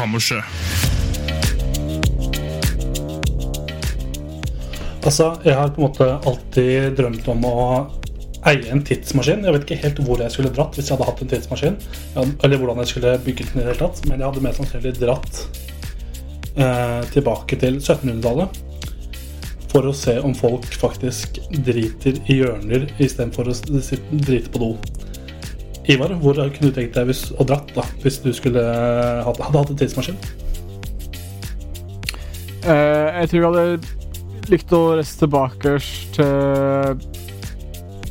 Kammerset. Altså, jeg har på en måte alltid drømt om å eie en tidsmaskin. Jeg vet ikke helt hvor jeg skulle dratt hvis jeg hadde hatt en tidsmaskin. Eller hvordan jeg skulle bygget den i det hele tatt. Men jeg hadde mest sannsynlig dratt eh, tilbake til 1700-tallet. For å se om folk faktisk driter i hjørner istedenfor å drite på do. Ivar, hvor kunne du tenkt deg hvis, å dratt da, hvis du skulle hadde, hadde hatt en tidsmaskin? Uh, jeg tror jeg hadde likt å reise tilbake til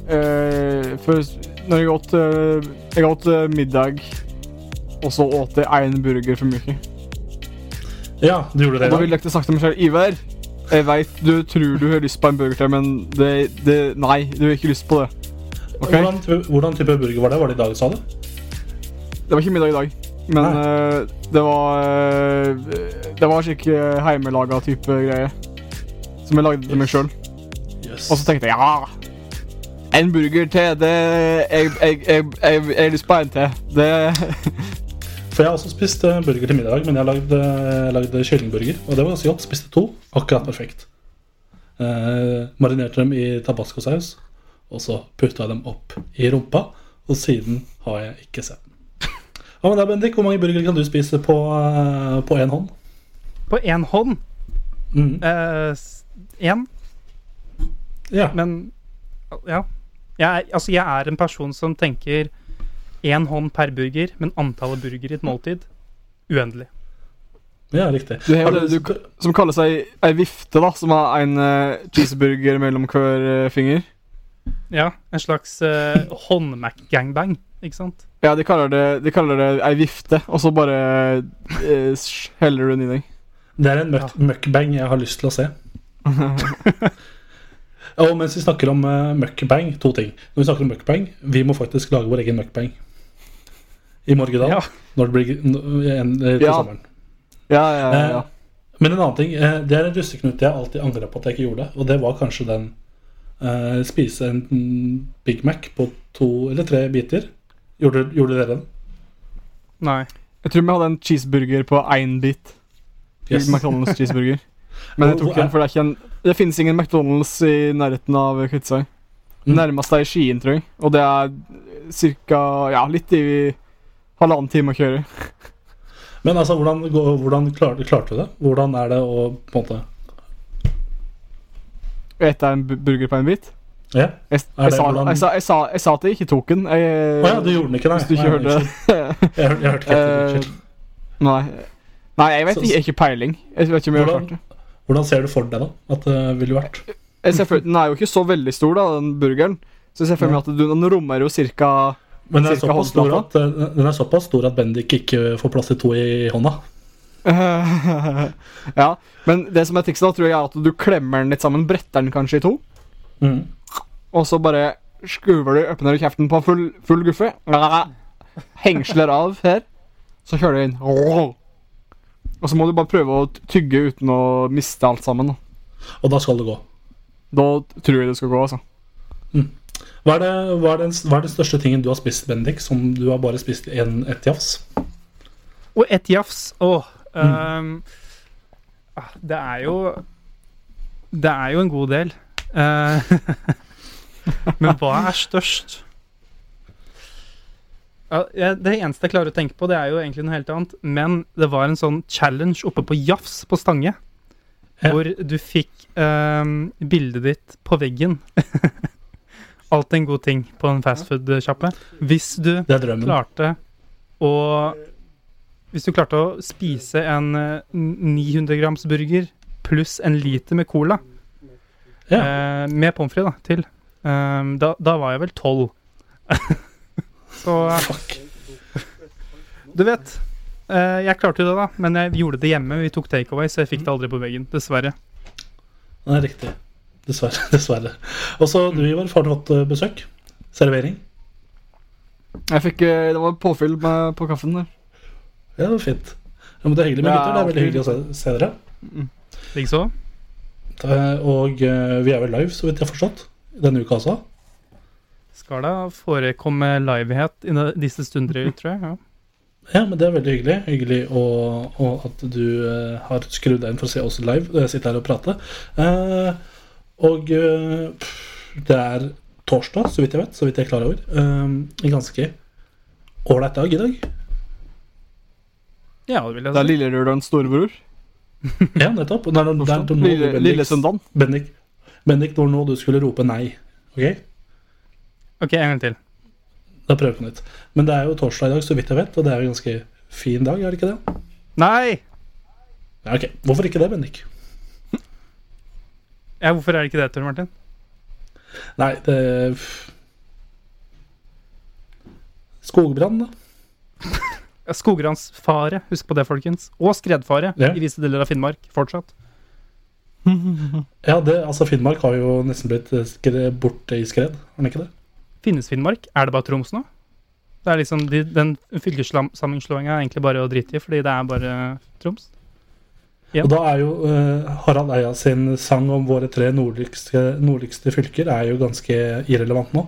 uh, for Når jeg åt, uh, jeg åt middag, og så åt jeg én burger for mye. Ja, du gjorde det Og da ville jeg ikke sagt til meg selv Ivar, jeg vet du tror du har lyst på en burger til, men det, det, nei, du har ikke lyst på det. Ok? Hvordan, hvordan type burger var det? Var det i dag, sa du? Det var ikke middag i dag, men uh, det var uh, Det var uh, heimelaga type greie. Som jeg lagde til meg sjøl. Yes. Og så tenkte jeg ja, en burger til. Det Jeg, jeg, jeg, jeg, jeg har lyst på en til. Det For jeg har også spist eh, burger til middag, men jeg lagde, lagde kyllingburger. Og det var ganske godt. Spiste to. Akkurat perfekt. Uh, marinerte dem i tabascosaus, og så putta jeg dem opp i rumpa. Og siden har jeg ikke sett den. Ja, men da, Bendik, Hvor mange burgere kan du spise på eh, én hånd? På én hånd. Én. Ja. Men ja. Jeg er, altså, jeg er en person som tenker én hånd per burger, men antallet burger i et måltid uendelig. ja, riktig. Du har det du, som kaller seg ei vifte, da, som har en uh, cheeseburger mellom hver eh, finger. Ja, en slags uh, håndmac-gangbang, ikke sant? Ja, de kaller det, de kaller det ei vifte, og så bare uh, heller du den i deg. Det er en mukbang jeg har lyst til å se. Og mens vi snakker om uh, mukbang, to ting. Når vi snakker om mukbang, vi må faktisk lage vår egen mukbang. I Morgedal. Ja. Når det blir en, eh, til Ja. sommeren. Ja, ja, ja. ja. Men en annen ting, eh, det er en russeknut jeg alltid angrer på at jeg ikke gjorde. Og det var kanskje den eh, spise en Big Mac på to eller tre biter. Gjorde, gjorde dere den? Nei. Jeg tror vi hadde en cheeseburger på én bit. Yes. McDonald's cheeseburger. Men jeg tok den, for det, er ikke en, det finnes ingen McDonald's i nærheten av Kvitsøy. Mm. Nærmest er i Skien, tror jeg. Og det er ca. Ja, litt i halvannen time å kjøre. Men altså, hvordan, hvordan klarte, klarte du det? Hvordan er det å på en måte Ete en burger på en bit. Ja? Jeg, jeg, sa, jeg, sa, jeg, sa, jeg sa at jeg ikke tok den. Jeg, oh, ja, du gjorde den ikke, nei. Hvis du ikke hørte det. Jeg, hørte ikke etter. Eh, Nei. Nei, jeg vet ikke. Jeg har ikke peiling. Jeg vet ikke om jeg har Hvordan- klart det. Hvordan ser du for deg da at det ville vært? For, den er jo ikke så veldig stor, da, den burgeren. Så jeg ser for meg at den rommer jo cirka Men den er, såpass stor at, eh, den er såpass stor at Bendik ikke får plass til to i hånda. Ja. Men det som er trikset, da, tror jeg er at du klemmer den litt sammen. Bretter den kanskje i to. Mm. Og så bare skuver du åpner du kjeften på full, full guffe. Hengsler av her. Så kjører du inn. Og så må du bare prøve å tygge uten å miste alt sammen. Da, Og da skal det gå. da tror jeg det skal gå, altså. Hva er, det, hva, er den, hva er den største tingen du har spist, Bendik, som du har bare spist en, ett jafs? Og ett jafs. Åh. Ehm, ah, det er jo Det er jo en god del. Uh, men hva er størst? Uh, det eneste jeg klarer å tenke på, det er jo egentlig noe helt annet. Men det var en sånn challenge oppe på Jafs på Stange. Ja. Hvor du fikk ehm, bildet ditt på veggen. Alltid en god ting på en fastfood-sjappe. Hvis du klarte å Hvis du klarte å spise en eh, 900 grams burger pluss en liter med cola, Ja. eh, med pommes frites da, til, eh, da, da var jeg vel tolv. Så Fuck. du vet. eh, jeg klarte jo det, da, men jeg gjorde det hjemme. Vi tok takeaway, så jeg fikk det aldri på veggen. Dessverre. Det er riktig. Dessverre. dessverre. Og så du, Ivar, har du fått eh, besøk? Servering? Jeg fikk eh, Det var påfyll på kaffen der. Ja, det var fint. Ja, men det er hyggelig med Ja, gutter. Det er veldig hyggelig å se, se dere. Likeså. Eh, Og eh, vi er vel live, så vidt jeg har forstått, denne uka også. Skal da forekomme livehet i disse stunder, tror jeg. Ja. Ja, men det er veldig hyggelig. Hyggelig å, å, at du eh, har skrudd deg inn for å se oss live. Jeg sitter her og prater. Eh, og eh, pff, det er torsdag, så vidt jeg vet. Så vidt jeg er klar over. Eh, en ganske ålreit dag i dag. Ja, det vil Det er jeg si. storebror. Ja, nettopp. Og Det er, det er, det er nå Lille, Bendik- Lillesøndagen. Bendik, Bendik, det var nå du skulle rope nei. Ok? OK, en gang til. Da prøver vi på nytt. Men det er jo torsdag i dag, så vidt jeg vet, og det er jo en ganske fin dag, er det ikke det? Nei! Ja, ok. Hvorfor ikke det, Bendik? Ja, hvorfor er det ikke det, Tor Martin? Nei, det Skogbrann, da. Skogransfare, husk på det, folkens. Og skredfare Ja. i visse deler av Finnmark fortsatt. Ja, det, altså Finnmark har jo nesten blitt borte i skred, har den ikke det? Finnes Finnmark? Er det bare Troms nå? Det er liksom, de, Den fylkessammenslåinga er egentlig bare å drite i, fordi det er bare Troms. Ja. Og da er jo uh, Harald Eia sin sang om våre tre nordligste, nordligste fylker er jo ganske irrelevant nå.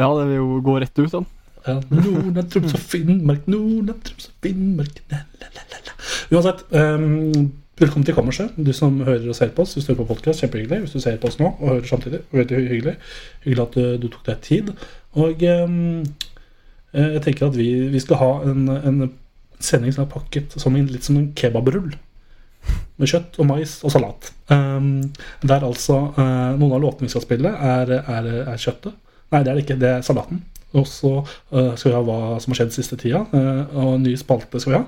Ja, det vil jo gå rett ut, den. Ja. Norden er Troms og Finnmark, Norden er Troms og Finnmark la, la, la. Uansett, um, velkommen til Kammerset. Du som hører og ser på oss. Hvis du hører på podkast, kjempehyggelig. Hvis du ser på oss nå og hører samtidig, veldig hyggelig. Hyggelig at du, du tok deg tid. Og eh, jeg tenker at vi, vi skal ha en, en sending som er pakket som en, litt som en kebabrull. Med kjøtt og mais og salat. Um, der altså uh, Noen av låtene vi skal spille, er, er, er kjøttet. Nei, det er det ikke. Det er salaten. Og så eh, skal vi ha hva som har skjedd siste tida, eh, og en ny spalte skal vi ha.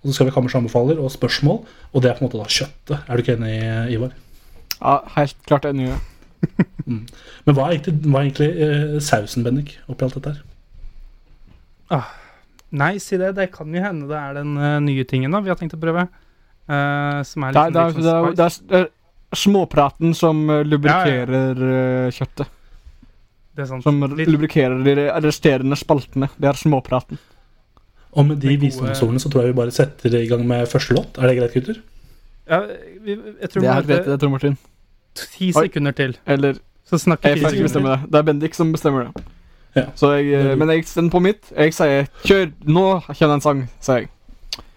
Og så skal vi ha Kammers anbefaler og spørsmål, og det er på en måte da kjøttet. Er du ikke enig, Ivar? Ja, helt klart enig. mm. Men hva er egentlig, hva er egentlig eh, sausen, Bennik, oppi alt dette her? Nei, si det. Det kan jo hende det er den uh, nye tingen da vi har tenkt å prøve. Uh, som er liksom det, er, litt det, sånn er, det, er, det er småpraten som lubrikerer eh, kjøttet. Det er sant. Som lubrikerer de resterende spaltene. Det er småpraten. Og med de visdomsordene så tror jeg vi bare setter i gang med første låt. Er det greit, gutter? Ja, vi, jeg tror Det er greit, det, Tor Martin. ti sekunder til. Eller Så snakker jeg får ikke bestemme det. Det er Bendik som bestemmer det. Ja. Så jeg, eh, men jeg stender på mitt. Jeg sier 'kjør, nå kommer en sang', sier jeg.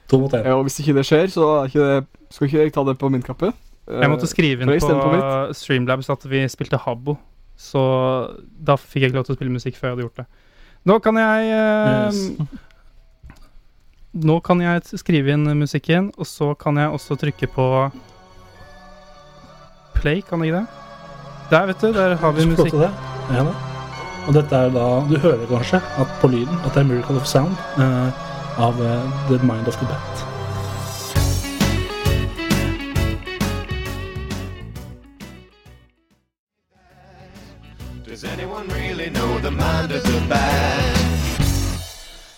To mot én. Eh, Og hvis ikke det skjer, så ikke det, skal ikke jeg ta det på min kappe. Eh, Jeg måtte skrive inn på på Streamlabs at vi spilte Habbo. Så da fikk jeg ikke lov til å spille musikk før jeg hadde gjort det. Nå kan jeg Yes. Nå kan jeg skrive inn musikken, og så kan jeg også trykke på play, kan jeg ikke det? Der, vet du. Der har vi musikk. det. Ja, da. Og dette er da Du hører kanskje at på lyden at det er 'Miracle of Sound' uh, av uh, The Mind of the Bat.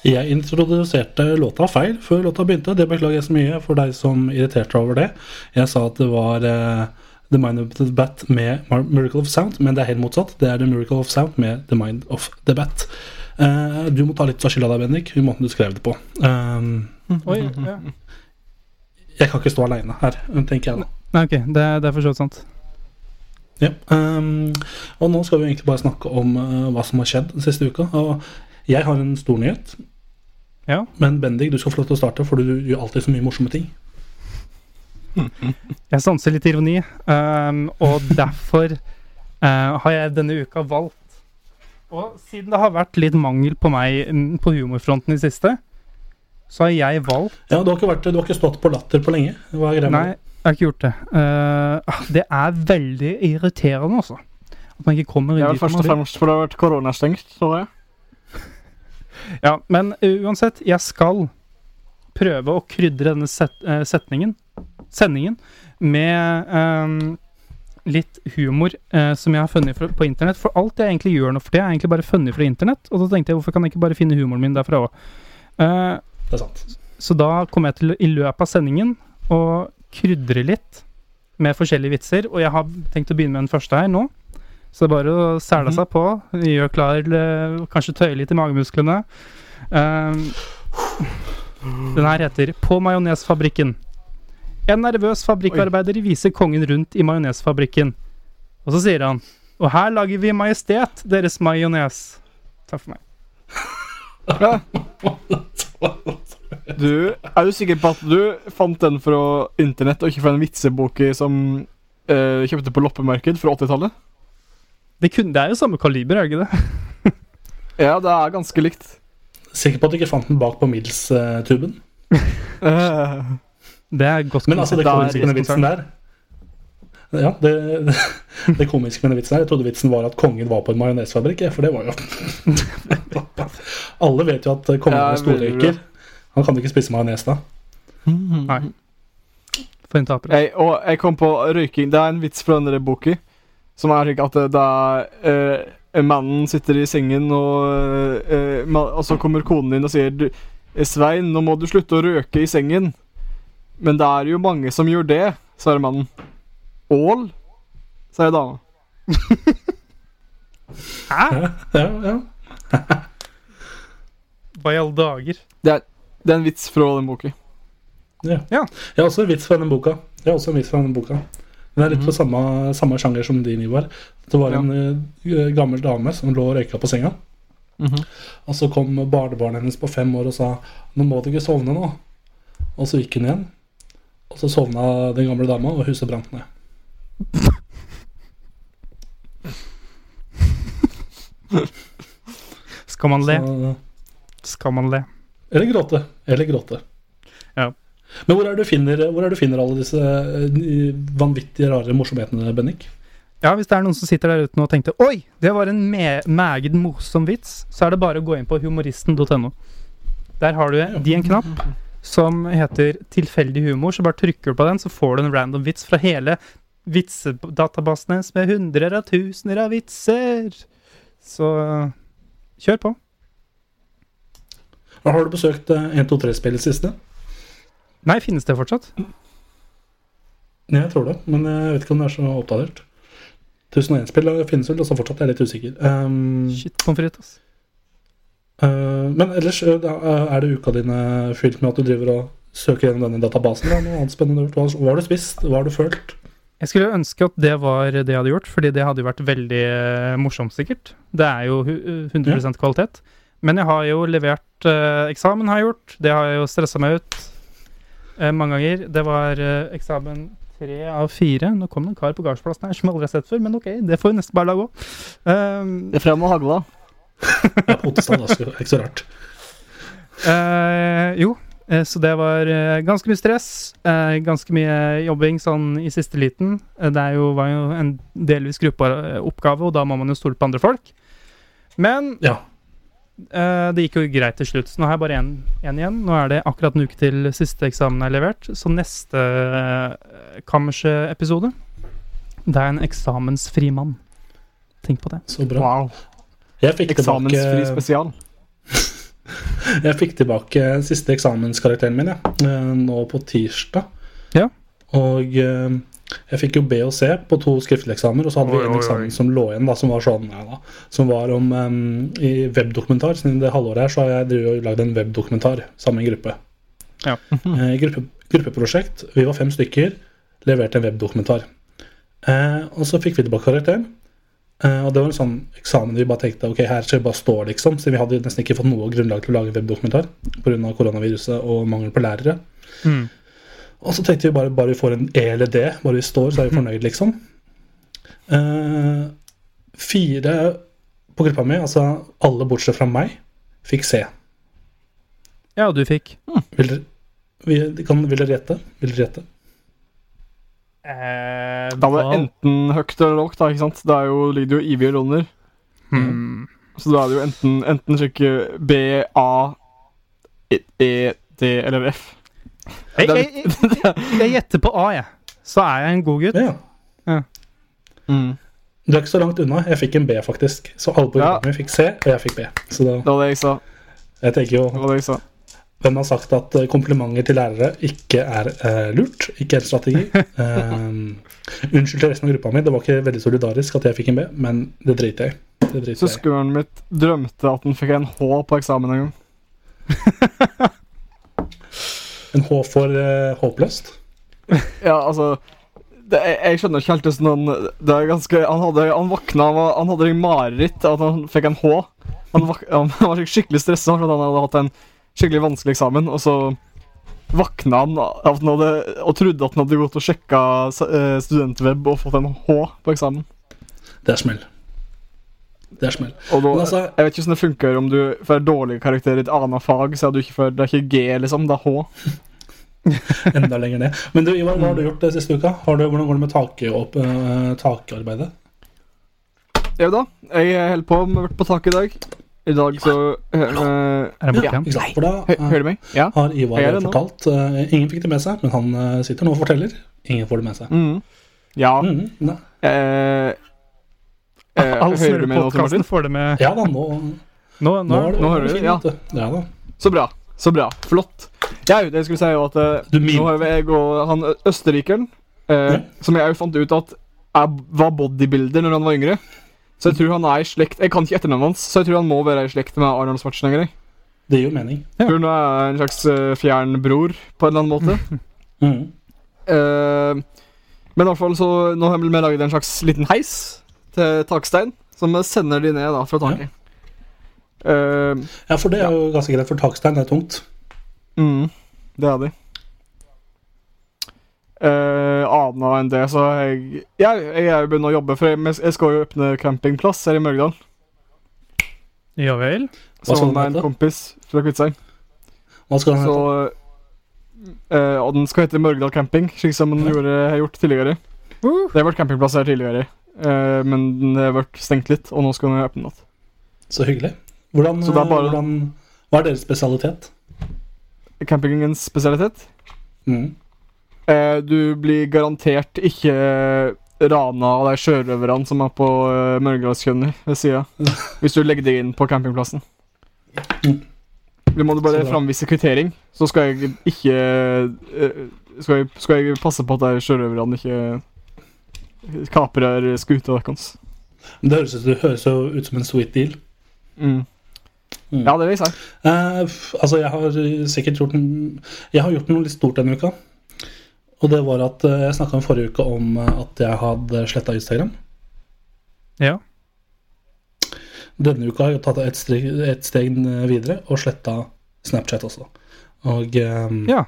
Jeg introduserte låta feil før låta begynte. Det beklager jeg så mye for deg som irriterte deg over det. Jeg sa at det var uh, The Mind of the Bat med Mar- Miracle of Sound, men det er helt motsatt. Det er The Miracle of Sound med The Mind of the Bat. Uh, du må ta litt av skylda der, Bendik, i måten du skrev det på. Um, Oi, ja. jeg kan ikke stå aleine her, tenker jeg da. Nei, ok. Det, det er for så vidt sant. Ja, Um, og nå skal vi egentlig bare snakke om uh, hva som har skjedd den siste uka. Og jeg har en stor nyhet. Ja. Men Bendik, du skal få lov til å starte, for du gjør alltid så mye morsomme ting. Jeg sanser litt ironi, um, og derfor uh, har jeg denne uka valgt Og siden det har vært litt mangel på meg mm, på humorfronten i siste, så har jeg valgt Ja, Du har ikke, vært, du har ikke stått på latter på lenge. Hva er greia med det? Jeg har ikke gjort det. Uh, det er veldig irriterende, altså. At man ikke kommer Det inn er dit vel først og fremst fordi det har vært koronastengt, så jeg. Ja, men uh, uansett, jeg skal prøve å krydre denne set, eh, setningen, sendingen med um, litt humor eh, som jeg har funnet på internett. For alt jeg egentlig gjør nå for det, er egentlig bare funnet fra internett. Og da tenkte jeg, hvorfor kan jeg ikke bare finne humoren min derfra òg? Eh, Det er sant. så da kom jeg til i løpet av sendingen å krydre litt med forskjellige vitser. Og jeg har tenkt å begynne med den første her nå. Så det er bare å sele seg på. Gjør klar, eh, kanskje tøye litt i magemusklene. Um, den her heter På majonesfabrikken. En nervøs fabrikkarbeider viser kongen rundt i majonesfabrikken. Og så sier han Og her lager vi Majestet, deres majones. Takk for meg. Du, er du sikker på at du fant den fra internett og ikke fra en vitsebok som uh, kjøpte på loppemarked fra 80-tallet? Det, det er jo samme kaliber, er det ikke det? Ja, det er ganske likt. Sikker på at du ikke fant den bak på Mills-tuben? Eh, Det er godt Men altså, det komiske med den vitsen der Ja, det, det komiske med den vitsen der Jeg trodde vitsen var at kongen var på en majonesfabrikk, for det var jo Alle vet jo at kongen Ja, er storrøyker. Han kan ikke spise majones da. Nei. For en taper. jeg, og jeg kom på røyking. Det er en vits fra denne boka som er slik at det er uh, Mannen sitter i sengen, og, uh, man, og så kommer konen din og sier du, 'Svein, nå må du slutte å røke i sengen.' Men det er jo mange som gjør det, svarer mannen. Ål, sier dama. Hæ? Ja, ja. Hva i alle dager? Det er, det er en vits fra den boka. ja. Ja. Jeg har også en vits fra den boka. Jeg har også en vits fra den boka. Den er litt på samme, samme sjanger som din, Ivar. Det var en eh, gammel dame som lå og røyka på senga. Og så kom barnebarnet hennes på fem år og sa 'Nå må du ikke sovne nå'. Og så gikk hun igjen. Og så sovna den gamle dama, og huset brant ned. Skal man le? Så, Skal man le? Eller gråte. Eller gråte. Ja. Men hvor er finner, hvor er det du finner alle disse eh, vanvittige, rare morsomhetene, Bennik? Ja, hvis det er noen som sitter der ute nå og tenkte Oi, det var en me meget morsom vits, så er det bare å gå inn på humoristen.no. Der har du de en knapp som heter tilfeldig humor, så bare trykker du på den, så får du en random vits fra hele vitsedatabasen hennes med hundrer av tusener av vitser. Så kjør på. Har du besøkt eh, 1, 2, 3-spill siste? Nei, finnes det fortsatt? Ja, jeg tror det, men jeg vet ikke om det er så oppdatert. 1001-spill finnes vel også fortsatt, jeg er litt usikker. Um, Shit, pommes frites, ass. uh, men ellers er det uka dine fylt med at du driver og søker gjennom denne databasen? Da? noe annet spennende? Hva, har du spist? Hva har du følt? Jeg skulle ønske at det var det jeg hadde gjort, fordi det hadde jo vært veldig eh, morsomt, sikkert. Det er jo hu- 100 kvalitet. Men jeg har jo levert eh, eksamen, har jeg gjort. Det har jeg jo stressa meg ut eh, mange ganger. Det var eh, eksamen tre av fire. Nå kom det en kar på gardsplassen her som jeg aldri har sett før, men ok, det får vi nesten bare la gå. Um, Det er frem og hagla. Er på Ottestad, det er ikke så rart. Eh, jo, eh, så det var eh, ganske mye stress. eh, ganske mye jobbing sånn i siste liten. Det er jo, var jo en delvis gruppeoppgave, og da må man jo stole på andre folk. Men Ja. Eh, det gikk jo greit til slutt. Så nå har jeg bare én igjen. Nå er det akkurat en uke til siste eksamen er levert. Så neste uh, kammersepisode Det er en eksamensfri mann. Tenk på det. Så bra. Wow. Jeg fikk Eksamensfri tilbake, spesial. jeg fikk tilbake siste eksamenskarakteren min, jeg. eh, Nå på tirsdag. Ja. Og eh, jeg fikk jo B og C på to skriftlige eksamener, og så hadde Oi, vi oi, en oi. eksamen som lå igjen, da, som var sånn ja, da, Som var om um, I webdokumentar. Siden det halvåret her så har jeg lagd en webdokumentar sammen med en gruppe. Ja. Eh, gruppe, gruppeprosjekt. Vi var fem stykker. Leverte en webdokumentar. Eh, og så fikk vi tilbake karakteren. Eh, og det var en sånn eksamen vi bare tenkte ok, her skal vi bare stå, liksom. Så vi hadde nesten ikke fått noe grunnlag til å lage webdokumentar pga. koronaviruset og mangel på lærere. Mm. Og så tenkte vi bare bare vi får en E eller D, bare vi står, så er vi fornøyd, liksom. Uh, fire på gruppa mi, altså alle bortsett fra meg, fikk C. Ja, og du fikk? Vil dere, vil, kan, vil dere gjette? Vil dere gjette? Eh, Da var det enten høyt eller lågt, da, ikke sant? Det er jo, ligger det jo ivig under. hmm. Så da er det jo enten, enten B, A, E, E, D eller F. Jeg, jeg, jeg, jeg gjetter på A, jeg. Så er jeg en god gutt. Ja. Ja. Mm. Du er ikke så langt unna. Jeg fikk en B, faktisk. Så alle på Ja. fikk C, og jeg fikk B. Så da, Det var det jeg sa. jeg tenker Det var det jeg sa. Hvem har sagt at eh, komplimenter til lærere ikke er uh, lurt? Ikke en strategi? Um, unnskyld til resten av gruppa mi, det var ikke veldig solidarisk at jeg fikk en B, men det driter jeg i. Søskenen mitt drømte at han fikk en H på eksamen en gang. En H for uh, håpløst? Ja, altså det, jeg, jeg skjønner ikke helt hvordan han Det er ganske Han hadde Han våkna Han, var- han hadde mareritt at han fikk en H. Han, vak, han var skikkelig stressa for at han hadde hatt en skikkelig vanskelig eksamen, og så våkna han at han hadde, og trodde at han hadde gått og sjekka eh, studentweb og fått en H på eksamen. Det er smell. Det er smell. Og da, altså- Jeg vet ikke hvordan det funker om du får dårlig karakter i et annet fag, så er du ikke får, det er ikke G, liksom, det er H. Enda lenger ned. Men du, Ivar, hva har du gjort det siste uka? Har du, hvordan går det med take opp, eh, takarbeidet? Jo da, jeg holder på med å vært på taket i dag. I dag så uh, Er det borte Ja, igjen? ikke? For da eh, Hører du meg? Ja. har Ivar fortalt Uh, Ingen fikk det med seg, men han eh, sitter nå og forteller. Ingen får det med seg. Mm. Ja. Mm. Eh, eh, hører du med nå, Martin? får det med Ja da, nå, Nå, nå, nå, nå hører du, ja. Ja da. Så bra. Så bra. Flott. Ja, det jeg skulle si jo at eh, nå har jeg og han østerrikeren, eh, Ja. som jeg jo fant ut at jeg var bodybuilder når han var yngre. Så jeg tror han er i slekt Jeg kan ikke etternavnet hans, så jeg tror han må være i slekt med Arnold Schwarzenegger. jeg. Det gir jo mening. Ja. Tror han er en slags uh, fjern bror, på en eller annen måte. mm. uh, men i hvert fall så Nå har vi laget en slags liten heis til takstein, som sender de ned da fra taket. Eh, Ja, for det er jo ganske greit, for takstein er tungt. mm, det er de. Uh, Annet enn det, så jeg Jeg, jeg er jo begynt å jobbe, for jeg, jeg skal jo åpne campingplass her i Mørgedal Ja vel. Hva skal Så den med en hete? kompis fra Kviteseid. Hva skal den Så hete? Uh, Og den skal hete Mørgedal camping, slik som den gjorde, har gjort tidligere. Uh. Det har vært campingplass her tidligere, uh, men den har vært stengt litt, og nå skal den åpne igjen. Så hyggelig. Hvordan, Så det er bare- hvordan, hva er deres spesialitet? Campingens spesialitet? Mhm. Eh, du blir garantert ikke rana av de sjørøverne som er på uh, Mørgdalskjønnet ved sida, hvis du legger deg inn på campingplassen. Mm. Du må du bare Så framvise kvittering, så skal jeg ikke uh, skal, jeg, skal jeg passe på at de sjørøverne ikke kaprer skuta deres. Det høres, det høres jo ut som en sweet deal. Mm. Mm. Ja, det vil jeg si. Eh, altså, jeg har sikkert gjort Jeg har gjort noe litt stort denne uka. Og det var at eh, jeg snakka forrige uke om eh, at jeg hadde sletta Instagram. Ja. Denne uka har jeg tatt et steg, et steg videre og sletta Snapchat også. Og eh, ja.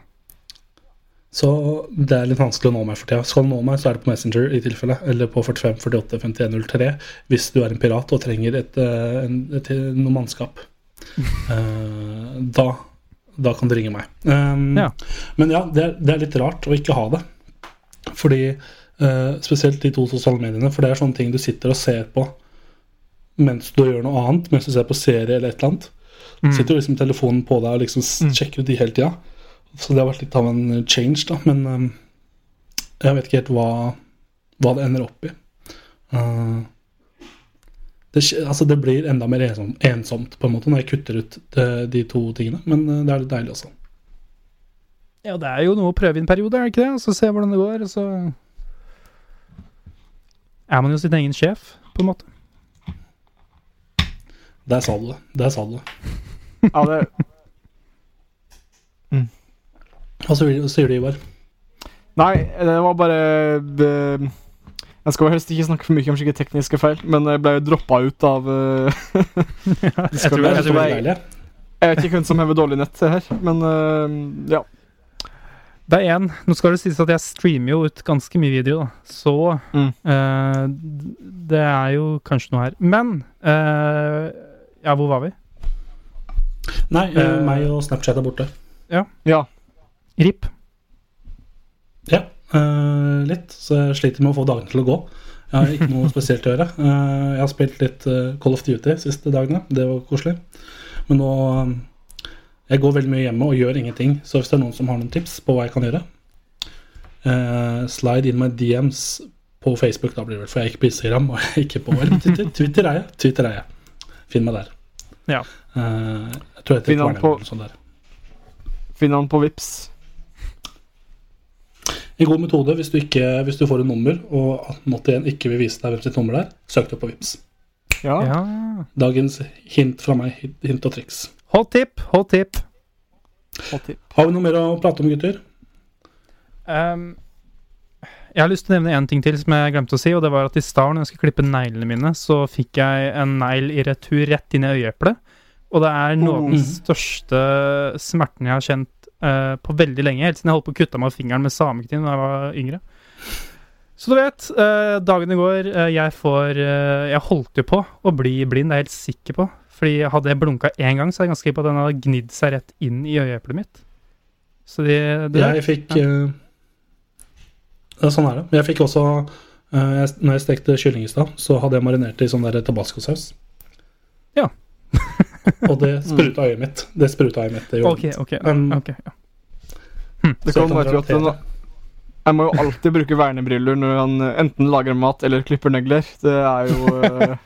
Så det er litt vanskelig å nå meg for tida. Skal du nå meg, så er det på Messenger i tilfelle. Eller på 45 48 51 03 hvis du er en pirat og trenger et, et, en, et, noe mannskap. Eh, da, da kan du ringe meg. Um, Ja. Men ja, det er, det er litt rart å ikke ha det. Fordi uh, Spesielt de to sosiale mediene. For det er sånne ting du sitter og ser på mens du gjør noe annet. Mens du ser på serie eller et eller annet. Mm. Sitter jo liksom telefonen på deg og liksom Mm. sjekker ut de hele tida. Så det har vært litt av en change, da. Men um, jeg vet ikke helt hva, hva det ender opp i. Uh, det, altså det blir enda mer ensomt på en måte når jeg kutter ut de, de to tingene. Men uh, det er litt deilig også. ja, det er jo noe å prøve i en periode, er det ikke det? Og så se hvordan det går, og så er man jo sin egen sjef, på en måte. Der sa du det. Der sa du det. Ja, det Hva sier hva sier du, Ivar? Nei, det var bare eh, Jeg skal helst ikke snakke for mye om slike tekniske feil, men jeg ble droppa ut av uh, Jeg tror det jeg tror jeg-. Jeg vet ikke hvem som hever dårlig nett her, men uh, ja. Det er én. Nå skal det sies at jeg streamer jo ut ganske mye video, da. Så Mm. uh, det er jo kanskje noe her. Men uh, Ja, hvor var vi? Nei, uh, meg og Snapchat er borte. ja. RIP. Ja, eh, litt. Så jeg sliter med å få dagene til å gå. Jeg har ikke noe spesielt å gjøre. Uh, jeg har spilt litt eh, Call of Duty de siste dagene. Det var koselig. Men nå Jeg går veldig mye hjemme og gjør ingenting. Så hvis det er noen som har noen tips på hva jeg kan gjøre, eh, slide in my DMs på Facebook, da blir det vel, for jeg er ikke på Instagram. Og jeg er ikke på eller Twitter. Twitter er jeg. Twitter er jeg. Finn meg der. Ja. Uh, jeg tror jeg heter Finn han på- sånn. Finn han på Vips. En god metode hvis du, ikke, hvis du får et nummer og 1881 ikke vil vise deg hvem sitt nummer er, søk det på Vips. Ja. ja. Dagens hint fra meg, hint og triks. Hot tip, hot tip. Hot tipp. Har vi noe mer å prate om, gutter? Um, jeg har lyst til å nevne en ting til som jeg glemte å si, og det var at i stad når jeg skulle klippe neglene mine, så fikk jeg en negl i retur rett inn i øyeeplet. Og det er noe av den Mhm. største smerten jeg har kjent eh, på veldig lenge. Helt siden jeg holdt på å kutte meg fingeren med samekniv da jeg var yngre. Så du vet, uh, dagene går. Uh, jeg får eh, Jeg holdt jo på å bli blind, det er jeg helt sikker på. Fordi hadde jeg blunka én gang, så er jeg ganske sikker på at den hadde gnidd seg rett inn i øyeeplet mitt. Så det, det Jeg fikk eh, ja, Sånn er det. Jeg fikk også eh, jeg, Når jeg stekte kylling i stad, så hadde jeg marinert det i sånn der tabascosaus. Ja. og det spruta øyet mitt. Det spruta øyet mitt. Det gjorde OK, OK. Um, okay, ja. Det jeg kan være at den, Jeg må jo alltid bruke vernebriller når han eh, enten lager mat eller klipper negler. Det er jo uh...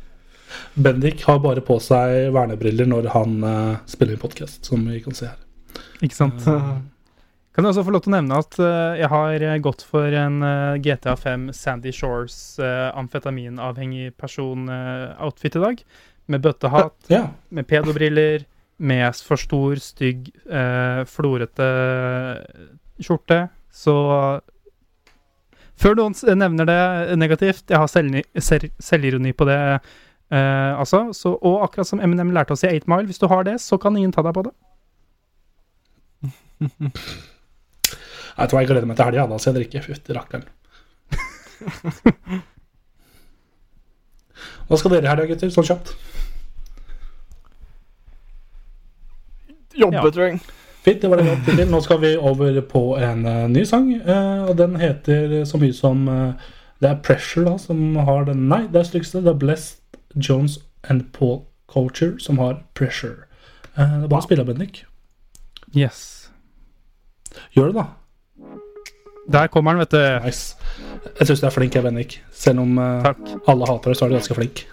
Bendik har bare på seg vernebriller når han uh, spiller inn podkast, som vi kan se her. Ikke sant? Kan jeg også få lov til å nevne at jeg har gått for en GTA 5 Sandy Shores uh, amfetaminavhengig person-outfit i dag. Med bøttehatt, Ja. med pedobriller, med for stor, stygg, eh, florete skjorte. Så før noen nevner det negativt, jeg har selv- selvironi på det, eh, altså. Så, og akkurat som Eminem lærte oss i 8 Mile, hvis du har det, så kan ingen ta deg på det. Jeg tror jeg gleder meg til helga, da skal jeg drikke. Fytti rakkeren. Hva skal dere i helga, gutter? Sånn kjapt. Jobbe, Ja. tror jeg. Fint, det var det godt. Nå skal vi over på en uh, ny sang. Uh, og den heter så mye som uh, Det er Pressure da, som har den Nei, det er styggeste. Det er Blessed Jones and Paul Culture som har Pressure. Eh, det er bare å spille av Bendik. Yes. Gjør det, da. Der kommer den, vet du. Nice. Jeg syns du er flink, jeg, Bendik. Selv om uh, alle hater deg, så er du ganske flink.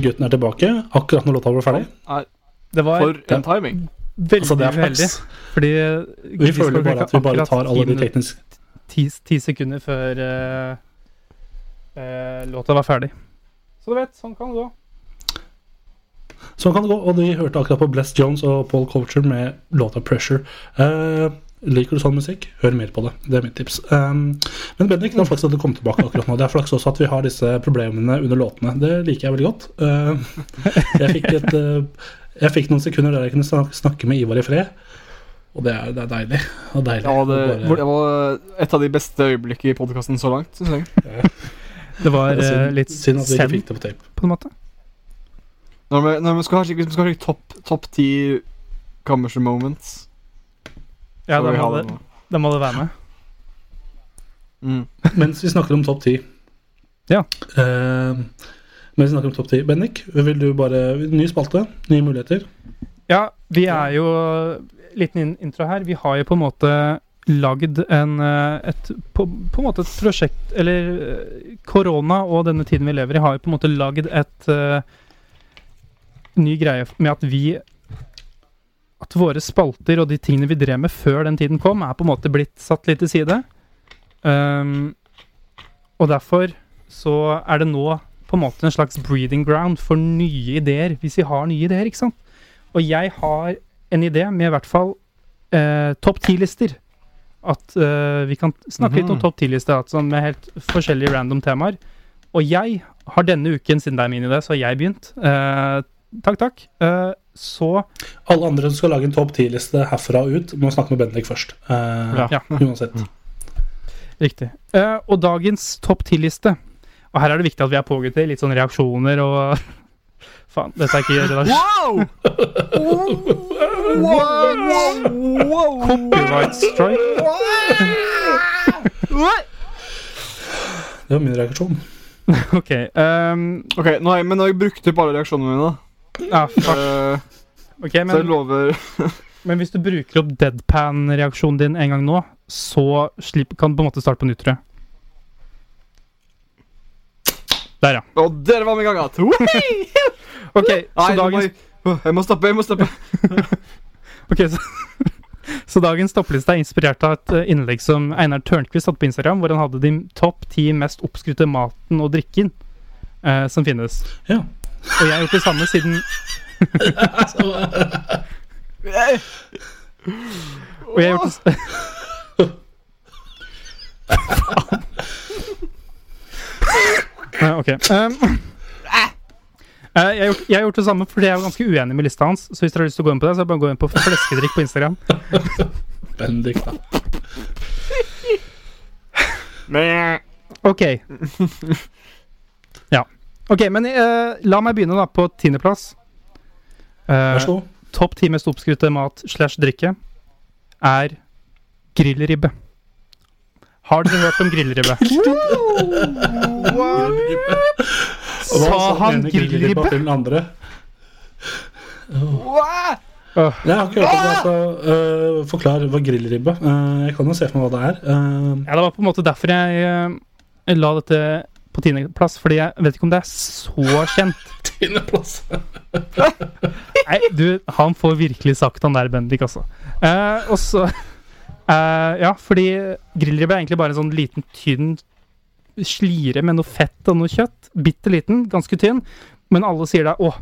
Gutten er tilbake akkurat når låta ble ferdig. Er Det var for en timing. Veldig Altså, det er uheldig. Fordi Vi føler bare at vi bare tar alle de tekniske ti, ti sekunder før uh, uh, låta var ferdig. Så du vet, sånn kan det gå. Sånn kan det gå. Og vi hørte akkurat på Bless Jones og Paul Culture med låta 'Pressure'. Uh, liker du sånn musikk, hør mer på det. Det er mitt tips. Um, men Bendik, det er flaks at du kom tilbake akkurat nå. Det er flaks også at vi har disse problemene under låtene. Det liker jeg veldig godt. Uh, jeg, fikk et, eh, jeg fikk noen sekunder der jeg kunne snakke med Ivar i fred. Og det er, det er deilig. Og deilig. Ja, det, bare- det var et av de beste øyeblikkene i podkasten så langt, syns jeg. Det var det er eh, synd, litt synd at vi ikke fikk det på tape. på en måte. Når vi, når vi skal ha skikkelig vi skal ha skikkelig topp top ti Commercial moments Ja, da må, det, da må det være med. Mm. Mens vi snakker om topp ti Ja. Eh, mens vi snakker om topp ti Bennik, vil du bare Ny spalte, nye muligheter. Ja, vi er jo Liten intro her. Vi har jo på en måte lagd en et, på, på en måte et prosjekt Eller korona og denne tiden vi lever i, har jo på en måte lagd et uh, ny greie med at vi At våre spalter og de tingene vi drev med før den tiden kom, er på en måte blitt satt litt til side. Um, og derfor så er det nå på en måte en slags breathing ground for nye ideer, hvis vi har nye ideer, ikke sant? Og jeg har en idé med i hvert fall eh, topp ti-lister. At eh, vi kan snakke litt om Mhm. topp ti-lister altså med helt forskjellige random temaer. Og jeg har denne uken, siden det er min idé, så har jeg begynt. Eh, takk, takk. Eh, så Alle andre som skal lage en topp ti-liste herfra og ut, må snakke med Bendik først. Eh, Ja. Uansett. Riktig. Eh, og dagens topp ti-liste Og her er det viktig at vi er på, gutter. Litt sånn reaksjoner og Faen, dette er ikke redaksjon. Wow! wow! wow! Copyright strike. Det var min reaksjon. OK. Um, Ok, nå har jeg, men nå har jeg brukt opp alle reaksjonene mine. ja, fuck. Uh, men, så jeg lover men hvis du bruker opp deadpan-reaksjonen din en gang nå, så kan du på en måte starte på nytt, tror jeg. Der, ja. Og der var vi i gang igjen. OK, så Nei, dagens jeg, jeg må stoppe. jeg må stoppe Ok, så, så dagens toppliste er inspirert av et eh, innlegg som Einar Tørnquist hadde på Instagram, hvor han hadde de topp ti mest oppskrytte maten og drikken eh, som finnes. Ja. Og jeg har gjort det samme siden Og jeg har gjort det s- Ja, OK. Um, eh, jeg, har gjort, jeg har gjort det samme fordi jeg er ganske uenig med lista hans. Så hvis dere har lyst til å gå inn på det, så er det bare å gå inn på fleskedrikk på Instagram. Bendik, da. OK. Ja. Ok, men uh, la meg begynne da på tiendeplass. Uh, Vær så god. Topp ti mest oppskrytte mat slash drikke er grillribbe. Har dere hørt om grillribbe? Sa han grillribbe? til den andre? Åh. Jeg har ikke hørt om det. Altså, uh, forklar hva grillribbe uh, Jeg kan jo se for meg hva det er. Uh, Ja, det var på en måte derfor jeg eh, la dette på tiendeplass, fordi jeg vet ikke om det er så kjent. Tiendeplass. Nei, du, han får virkelig sagt han der, Bendik, altså. Eh, og så eh, Ja, fordi grillribbe er egentlig bare en sånn liten, tynn slire med noe fett og noe kjøtt. Bitte liten, ganske tynn. Men alle sier da 'Å,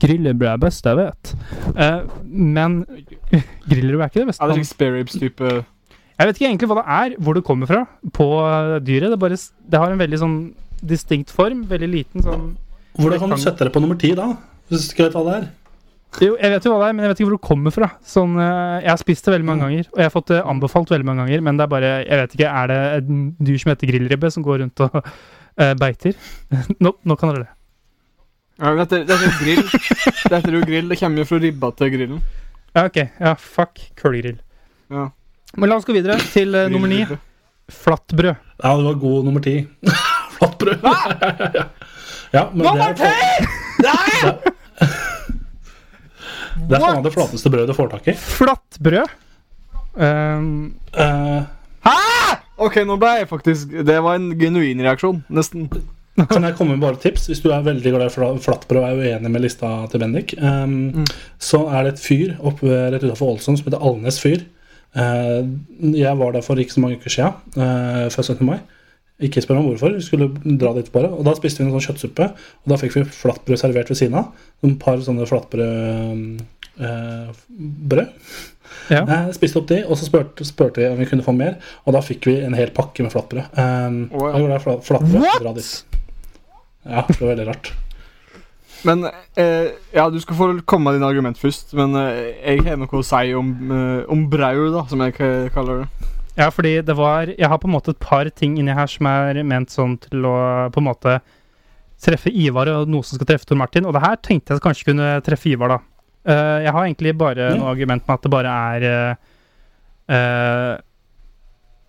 grillribbe er best jeg vet'. Uh, men grillribbe er ikke det beste. Er det sånn spare ribs-type Jeg vet ikke egentlig hva det er, hvor det kommer fra på eh, dyret. Det, bare, det har en veldig sånn distinkt form. Veldig liten sånn Hvordan kan du sette det på nummer ti, da? Hvis du ikke vet hva det er? Jo, jeg vet jo hva det er, men jeg vet ikke hvor det kommer fra. Sånn, eh, jeg har spist det veldig mange ganger, og jeg har fått det anbefalt veldig mange ganger, men det er bare Jeg vet ikke, er det en dyr som heter grillribbe, som går rundt og uh, beiter? nå, nå kan dere det. ja, men dette, dette er grill. Dette er jo grill. Det kommer jo fra ribba til grillen. Ja, OK. Ja, fuck kullgrill. Ja. Men la oss gå videre til uh, nummer ni. Flatbrød. Ja, det var god nummer ti. Flatbrød. ja, men det er, det er faen det flateste brødet du får tak i. Flatbrød. Um, Hæ? OK, nå ble jeg faktisk Det var en genuin reaksjon. Nesten. kan jeg komme med bare tips? Hvis du er veldig glad i fla- flatbrød og er uenig med lista til Bendik, ehm, så er det et fyr oppe rett utenfor Ålesund som heter Alnes fyr. Uh, jeg var der for ikke så mange uker siden, uh, før 17. mai. Ikke spør meg hvorfor, vi skulle dra dit bare. Og da spiste vi en sånn kjøttsuppe, og da fikk vi flatbrød servert ved siden av. Et par sånne flatbrød eh, brød. ja. Eh, spiste opp de, og så spurte, spurte vi om vi kunne få mer, og da fikk vi en hel pakke med flatbrød. Um, oh, ja. Da gjorde det fla- flatbrød. What? Dra dit. Ja, det var veldig rart. Men eh, Ja, du skal få komme med dine argument først, men eh, jeg har noe å si om, eh, om brau, da, som jeg kaller det. Ja, fordi det var Jeg har på en måte et par ting inni her som er ment sånn til å på en måte treffe Ivar, og noe som skal treffe Tor Martin. Og det her tenkte jeg kanskje kunne treffe Ivar, da. Uh, jeg har egentlig bare Ja. noe argument med at det bare er uh,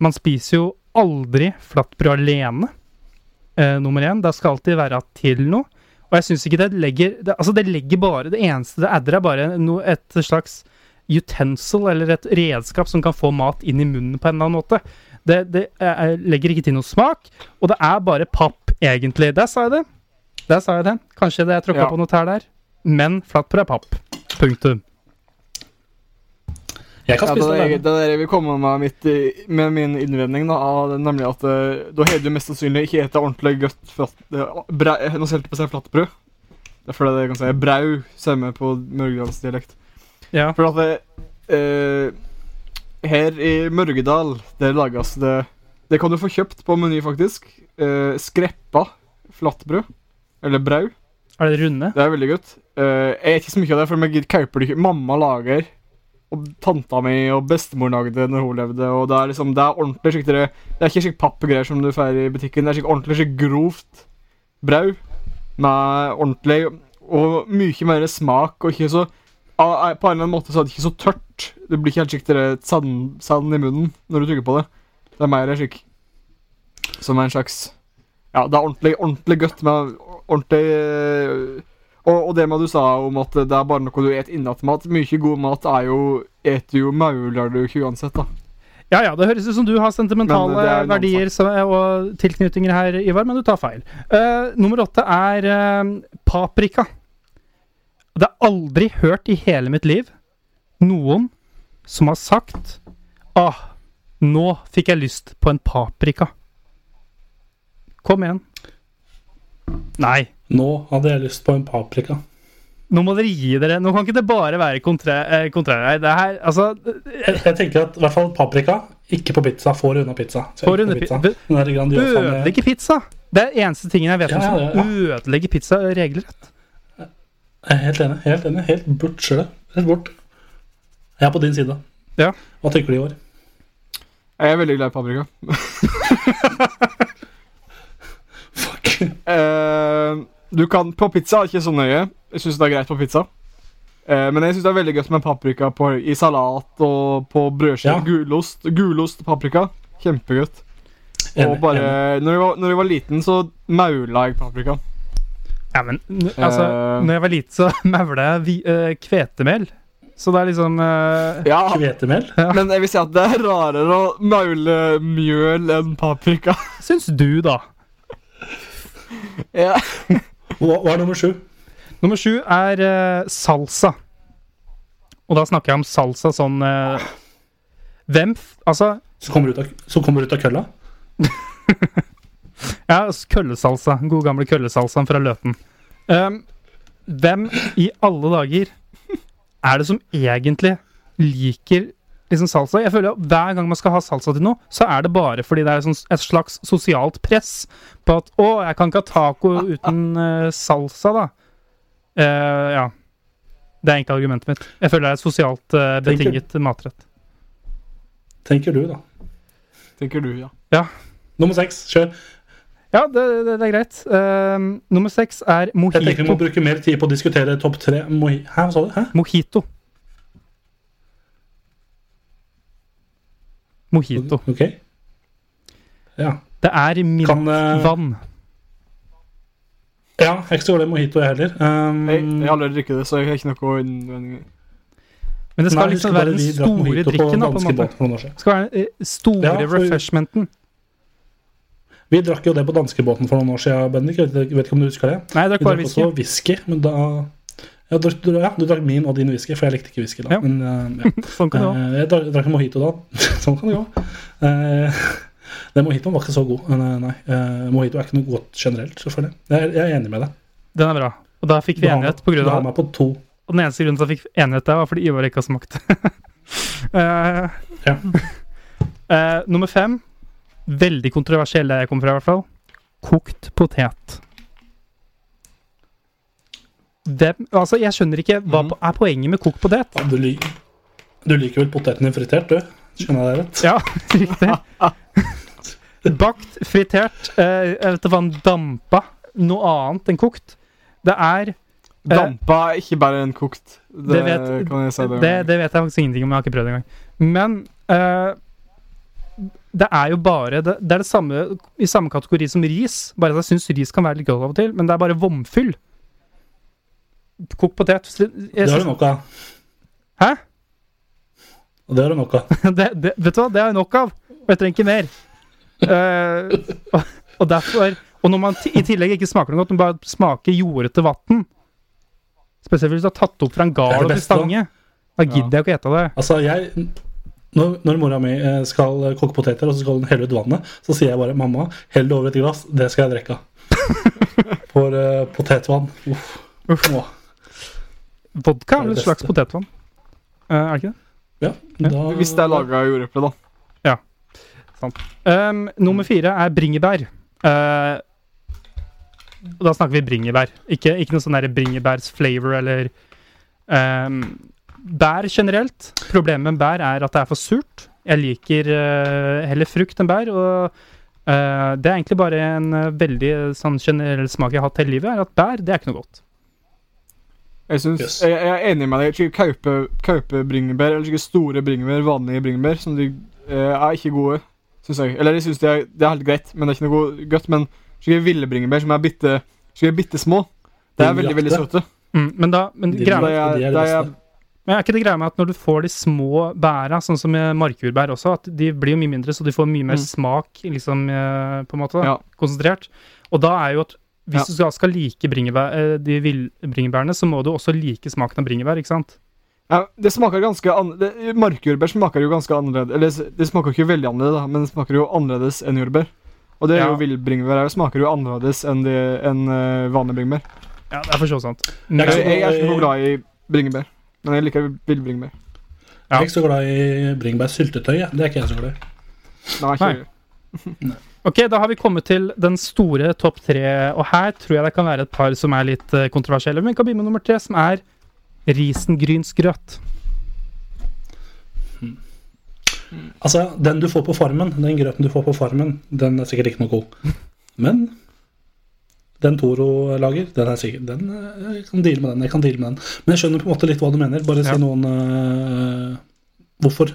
Man spiser jo aldri flatbrød alene, nummer én. Det skal alltid være til noe. Og jeg syns ikke det legger det, Altså, det legger bare Det eneste det adder, er bare no, et slags utensil eller et redskap som kan få mat inn i munnen på en eller annen måte. Det, det eh, legger ikke til noe smak, og det er bare papp, egentlig. Der sa jeg det. Der sa jeg det. Kanskje det jeg tråkka Ja. på noe tær der, men flatbrød er papp. Punktum. Jeg kan Ja, det, spise er, det det er det jeg vil komme med, mitt, med min innredning, da, av det, nemlig at eh, da har du mest sannsynlig ikke spist ordentlig godt flatt, eh, Nå holdt jeg på å si flatbrød. Det er fordi det kan si brau, samme på mørgedalsdialekt. Ja. For at det, uh, her i Mørgedal, der lages det Det kan du få kjøpt på Meny, faktisk. Uh, skreppa flatbrød. Eller brau. Er det runde? Det er veldig godt. Uh, jeg er ikke så mye av det, for jeg kjøper det ikke. Mamma lager, og tanta mi og bestemor lagde når hun levde. Og det er liksom, det er ordentlig skikkelig Det er ikke skikkelig pappgreier som du får i butikken. Det er skikkelig ordentlig skikkelig grovt brød med ordentlig og mye mer smak og ikke så På en eller annen måte så er det ikke så tørt. Det blir ikke helt skikkelig sand, sand i munnen når du tygger på det. Det er mer slik Som en slags Ja, det er ordentlig, ordentlig godt med ordentlig eh, og, og det med du sa om at det er bare noe du et innatmat. Mye god mat er jo Eter jo mauler du ikke uansett, da. Ja, ja, det høres ut som du har sentimentale annen verdier som, og tilknytninger her, Ivar, men du tar feil. Uh, nummer åtte er uh, paprika. Det er aldri hørt i hele mitt liv noen som har sagt Ah, nå fikk jeg lyst på en paprika. Kom igjen. Nei. Nå hadde jeg lyst på en paprika. Nå må dere gi dere. Nå kan ikke det bare være kontrær. Eh, kontrær. Det her, altså Jeg, jeg tenker at i hvert fall paprika, ikke på pizza. Får unna pizza. Får unna pizza. Ødelegge pizza! Det er eneste tingen jeg vet om Ja, som ja, ja. ødelegger pizza regelrett. Jeg er helt enig. Helt enig. Helt bort sjøl. Helt bort. Jeg er på din side. Ja. Hva tenker du i år? Jeg er veldig glad i paprika. Fuck. Uh, du kan På pizza er det ikke så nøye. Jeg syns det er greit på pizza. Eh, men jeg syns det er veldig godt med paprika på, i salat og på brødskive. Ja. Gulost. Gulost og paprika. Kjempegodt. Og bare når jeg, var, når jeg var liten, så maula jeg paprika. Ja, men altså, uh, når jeg var liten, så maula jeg vi- eh, kvetemel. Så det er liksom uh, Ja, Kvetemel? men jeg vil si at det er rarere å maule mjøl enn paprika. Syns du, da? Ja. Hva, hva er nummer sju? Nummer sju er uh, salsa. Og da snakker jeg om salsa sånn Hvem f Altså, Som kommer ut av, som kommer ut av kølla? ja, køllesalsa. God gamle køllesalsaen fra Løten. Um, hvem i alle dager er det som egentlig liker liksom salsa? Jeg føler at Hver gang man skal ha salsa til noe, så er det bare fordi det er sånn, et slags sosialt press på at 'Å, jeg kan ikke ha taco uten uh, salsa', da. Uh, ja. Det er egentlig argumentet mitt. Jeg føler det er et sosialt Tenker- betinget matrett. Tenker du, da. Tenker du, ja. Nummer seks. Kjør. Ja, det, det, det er greit. Uh, nummer seks er mojito. Jeg tenker vi må bruke mer tid på å diskutere topp tre. Moi Hæ, hva sa du? Hæ? Mojito. Mojito. Ok. Ja. Det er mintvann. Eh, vann. Ja, jeg er ikke så glad i mojito, jeg heller. Um, Jeg, jeg har aldri drukket det, så jeg har ikke noe innvendinger. Men det skal nei, liksom være den store drikken. da, på en måte. Det skal være den eh, store Ja, for- refreshmenten. Vi drakk jo det på danskebåten for noen år siden, Bendik. Jeg vet, ikke om du husker det? Nei, jeg drakk Vi drakk whisky. også whisky, men da ja, du, du, ja, du drakk min og din whisky, for jeg likte ikke whisky da. Ja. Men uh, ja. Sånn kan det. Eh, jeg drakk, drakk en mojito da. sånn kan det gå. Uh, den mojitoen var ikke så god. Eh, nei, Uh, mojito er ikke noe godt generelt, selvfølgelig. Jeg, er- jeg er enig med deg. Den er bra. Og da fikk vi enighet på grunn Du har av meg på to. Og den eneste grunnen til at jeg fikk enighet der, var fordi Ivar ikke har smakt. uh, Ja. eh, nummer fem. Veldig kontroversiell der jeg kommer fra, i hvert fall. Kokt potet. Hvem, altså, jeg skjønner ikke hva mm. er poenget med kokt potet. Ja, du, lik, du liker vel poteten din fritert, du? Skjønner jeg det rett? Ja, riktig. Bakt, fritert, eh, jeg vet ikke hva, dampa. Noe annet enn kokt. Det er Dampa er ikke bare en kokt. Det, Det vet- kan jeg si. Det, Det, det vet jeg faktisk ingenting om, jeg har ikke prøvd engang. Men eh, det er jo bare det, det er det samme i samme kategori som ris. Bare at jeg syns ris kan være litt godt av og til, men det er bare vomfyll. Kokt potet jeg Det har du nok av. Hæ? Og det har du nok av. det, det, vet du hva, det har jeg nok av. Og jeg trenger ikke mer. uh, og, og derfor Og når man i tillegg ikke smaker noe godt, men bare smaker jordete vann Spesielt hvis du har tatt opp fra en gard og til stange. Da gidder jeg ikke å ete det. Altså, jeg når, når mora mi eh, skal eh, koke poteter, og så skal hun helle ut vannet, så sier jeg bare 'mamma, hell det over et glass'. Det skal jeg drikke av. For uh, potetvann Uff. Åh. Vodka er vel et slags potetvann? Uh, er det ikke det? Ja, da, Hvis det er laga av jordeple, da. Um, nummer fire er bringebær. Uh, da snakker vi bringebær. Ikke, ikke noe sånn bringebærs flavor eller um, Bær generelt. Problemet med bær er at det er for surt. Jeg liker uh, heller frukt enn bær. Og uh, det er egentlig bare en eh, veldig sånn generell smak jeg har hatt hele livet, er at bær det er ikke noe godt. Jeg, synes, Yes. jeg, jeg er enig med deg. Ikke kaupe, bringebær eller ikke store bringebær, vanlige bringebær, som de uh, er ikke gode. Syns jeg. Eller jeg syns det, er- det er helt greit, men det er ikke noe godt. Men ikke ville bringebær som er bitte, bitte små, det er veldig, veldig søte. Mm, men da men De er, de er er. Men er ikke det greia med at når du får de små bæra, sånn som markjordbær også, at de blir jo mye mindre, så de får mye mer Mm. smak, liksom, eh, på en måte, da, Ja. konsentrert. Og da er jo at hvis Ja. du skal, like bringebær, eh, de villbringebærene, så må du også like smaken av bringebær, ikke sant? ja, det smaker ganske an Markjordbær smaker jo ganske annerledes Eller det smaker ikke veldig annerledes, da, men det smaker jo annerledes enn jordbær. Og det er Ja. jo villbringebær òg. Smaker jo annerledes enn det- enn eh, vanlige bringebær. Ja, det er for så sant. Jeg er Jeg, jeg er ikke noe glad i bringebær, men jeg liker villbringebær. Jeg er ikke så glad i bringebærsyltetøy. jeg. Det er ikke jeg så glad i. Nei, ikke Nei. Ok, da har vi kommet til den store topp tre, og her tror jeg det kan være et par som er litt eh, kontroversielle. Men vi kan begynne med nummer tre, som er risengrynsgrøt. Altså, den du får på farmen, den grøten du får på farmen, den er sikkert ikke noe god. Men den Toro lager, den er sikkert Den eh, Jeg kan deale med den. jeg kan deale med den. Men jeg skjønner på en måte litt hva du mener. Bare Ja. si noen uh, Hvorfor?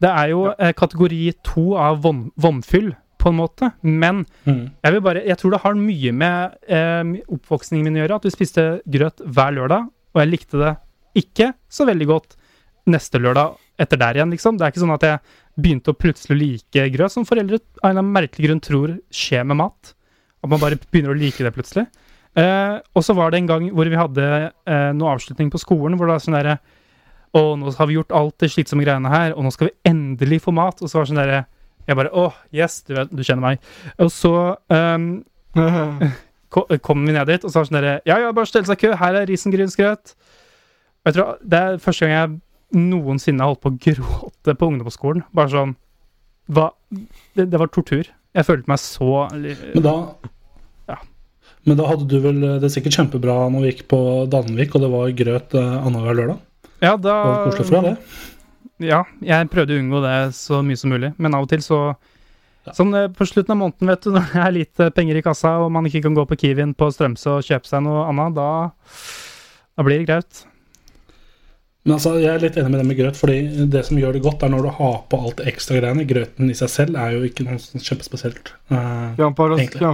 Det er jo ja. kategori to av vom, vomfyll, på en måte. Men Mm. jeg bare Jeg tror det har mye med eh, oppvoksningen min å gjøre. At vi spiste grøt hver lørdag, og jeg likte det ikke så veldig godt neste lørdag etter der igjen, liksom. Det er ikke sånn at jeg begynte å plutselig like grøt, som foreldre av en merkelig grunn tror skjer med mat. At man bare begynner å like det plutselig. Eh, og så var det en gang hvor vi hadde eh, noe avslutning på skolen, hvor det var sånn derre Å, nå har vi gjort alt det slitsomme greiene her, og nå skal vi endelig få mat. Og så var det sånn derre Jeg bare Å, yes, du, vet, du kjenner meg. Og så um, ko- kom vi ned dit, og så var det sånn derre Ja, ja, bare stell seg i kø, her er risengrynsgrøt. Og jeg tror det er første gang jeg noensinne har holdt på å gråte på ungdomsskolen. Bare sånn hva, det, det var tortur. Jeg følte meg så Men da. Men da hadde du vel det sikkert kjempebra når vi gikk på Danvik, og det var grøt uh, annenhver lørdag? Ja, da Det var koselig for deg, det. Ja, jeg prøvde å unngå det så mye som mulig, men av og til så Ja. Sånn eh, på slutten av måneden, vet du, når det er litt eh, penger i kassa, og man ikke kan gå på Kiwien på Strømsø og kjøpe seg noe annet, da, da blir det graut. Men altså, jeg er litt enig med det med grøt, fordi det som gjør det godt, er når du har på alt det ekstra greiene. Grøten i seg selv er jo ikke noe sånn kjempespesielt. Eh, Egentlig.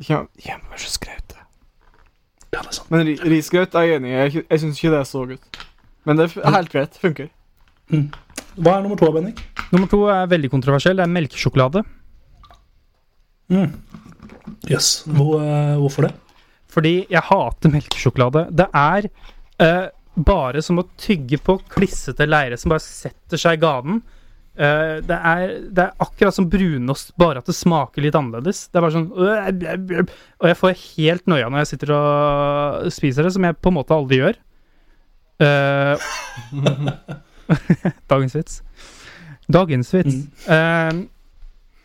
Kjempeskraut. ja, det er sant. Men ri risgrøt er jeg enig i. Jeg, jeg syns ikke det er så godt. Men det er helt greit. Funker. Hva er nummer to, Benning? Nummer to er veldig kontroversiell. Det er melkesjokolade. Mm. Jøss. Hvor, eh, hvorfor det? Fordi jeg hater melkesjokolade. Det er eh, bare som å tygge på klissete leire som bare setter seg i ganen. Eh, det, er, det er akkurat som brunost, bare at det smaker litt annerledes. Det er bare sånn øh. Og jeg får helt noia når jeg sitter og spiser det, som jeg på en måte aldri gjør. Uh, Dagens vits. Dagens vits. Eh,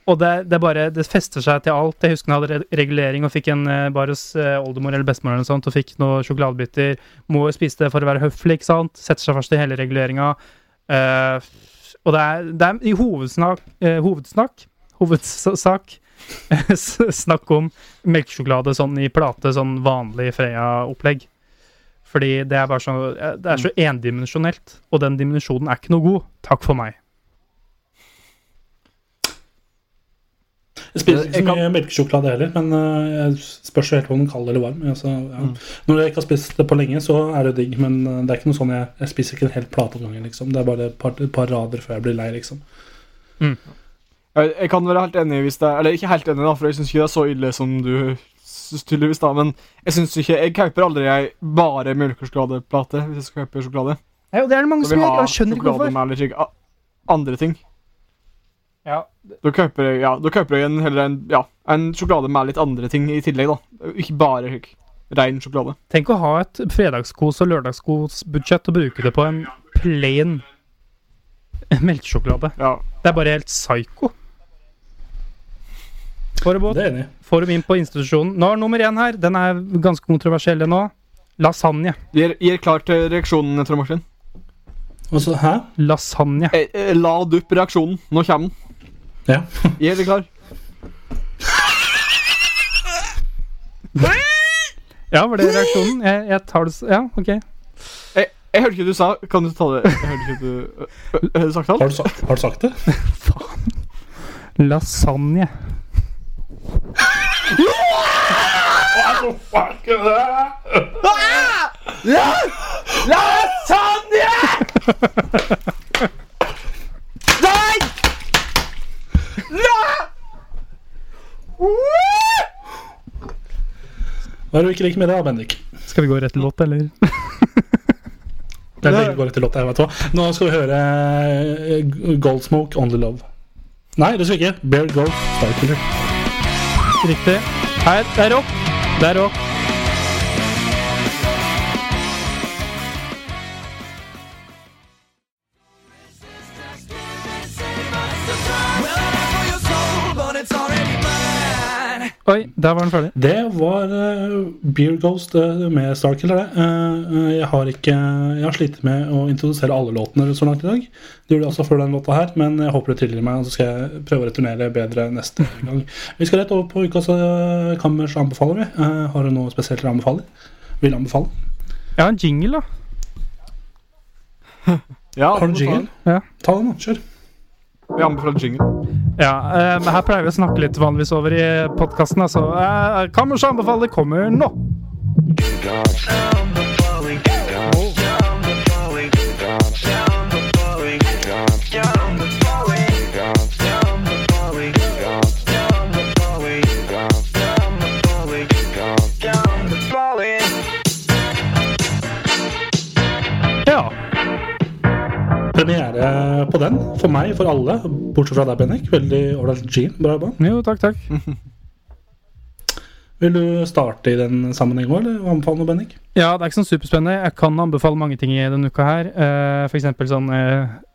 og det, det bare Det fester seg til alt. Jeg husker jeg hadde regulering og fikk en bar hos oldemor eller bestemor eller noe sånt, og fikk noen sjokoladebiter. Må spise det for å være høflig, ikke sant? Setter seg fast i hele reguleringa. Eh, og det er, det er i hovedsnak, eh, hovedsnakk Hovedsak snakk om melkesjokolade sånn i plate, sånn vanlig Freia-opplegg. Fordi det er bare så eh, Det er så endimensjonelt, og den dimensjonen er ikke noe god. Takk for meg. Jeg spiser ikke så så kan- mye melkesjokolade heller, men eh, jeg spørs jo helt om den er kald eller varm. Altså, ja. Mm. Når jeg ikke har spist det på lenge, så er det digg, men eh, det er ikke noe sånn jeg, jeg spiser ikke en hel plate om gangen. Liksom. Det er bare et par, et par rader før jeg blir lei, liksom. Jeg, jeg kan være helt enig hvis det er Eller ikke helt enig, da, for jeg syns ikke det er så ille som du tydeligvis, da. Men jeg syns ikke Jeg kjøper aldri ei bare melkesjokoladeplate hvis jeg skal kjøpe sjokolade. Ja, det er det mange som gjør. Jeg skjønner ikke hvorfor. med andre ting. Ja, Da kjøper jeg, ja, da kjøper jeg en, heller en, ja, en sjokolade med litt andre ting i tillegg, da. Ikke bare slik, ren sjokolade. Tenk å ha et fredagskos- og lørdagskosbudsjett og bruke det på en plain melkesjokolade. Ja. Det er bare helt psycho. Får Det er enig får dem inn på institusjonen. Nå er nummer én her. Den er ganske kontroversiell nå. Lasagne. Gir, gir klar til reaksjonen, Trond Martin. Altså, hæ? Lasagne. Eh, eh, lad opp reaksjonen. Nå kommer den. Ja. Er dere klar? Ja, var det reaksjonen? Jeg, jeg tar det Ja, OK. Jeg, jeg hørte ikke du sa Kan du ta det? Jeg hørte ikke du øh, øh, Har du sagt alt? Har du sagt, har du sagt det? Lasagne. Hva er det du ikke liker med det, Bendik? Skal vi gå rett til låt, eller? Det er lenge går til låt, jeg vet hva. Nå skal vi høre eh, Goldsmoke, Only Love. Nei, det skal vi ikke. Bear Gold, Starkiller. Riktig. Her, det er rock. Det er rock. Oi, der var den ferdig. Det var uh, Beer Ghost uh, med Starkiller, det. Uh, eh, jeg har ikke Jeg har slitt med å introdusere alle låtene så langt i dag. Det gjorde jeg også før den låta her, men jeg håper du tilgir meg, og så skal jeg prøve å returnere bedre neste gang. Vi skal rett over på ukas uh, Kammers anbefaler vi. Uh, har du noe spesielt å anbefale? Vil anbefale? Har en jingle, da. Ja, Har du jingle? Ja. Ta den, da. Kjør. Vi anbefaler jingle. Ja, eh, men her pleier vi å snakke litt vanligvis over i podkasten. Altså, eh, Kammers anbefaler kommer nå. Ja. Premiere på den, for meg, for alle, bortsett fra deg, Bennik. Veldig ålreit jean. Bra jobba. Jo, takk, takk. Vil du starte i den sammenhengen òg, eller anbefale noe, Bennik? Ja, det er ikke sånn superspennende. Jeg kan anbefale mange ting i denne uka her. Uh, for eksempel sånne,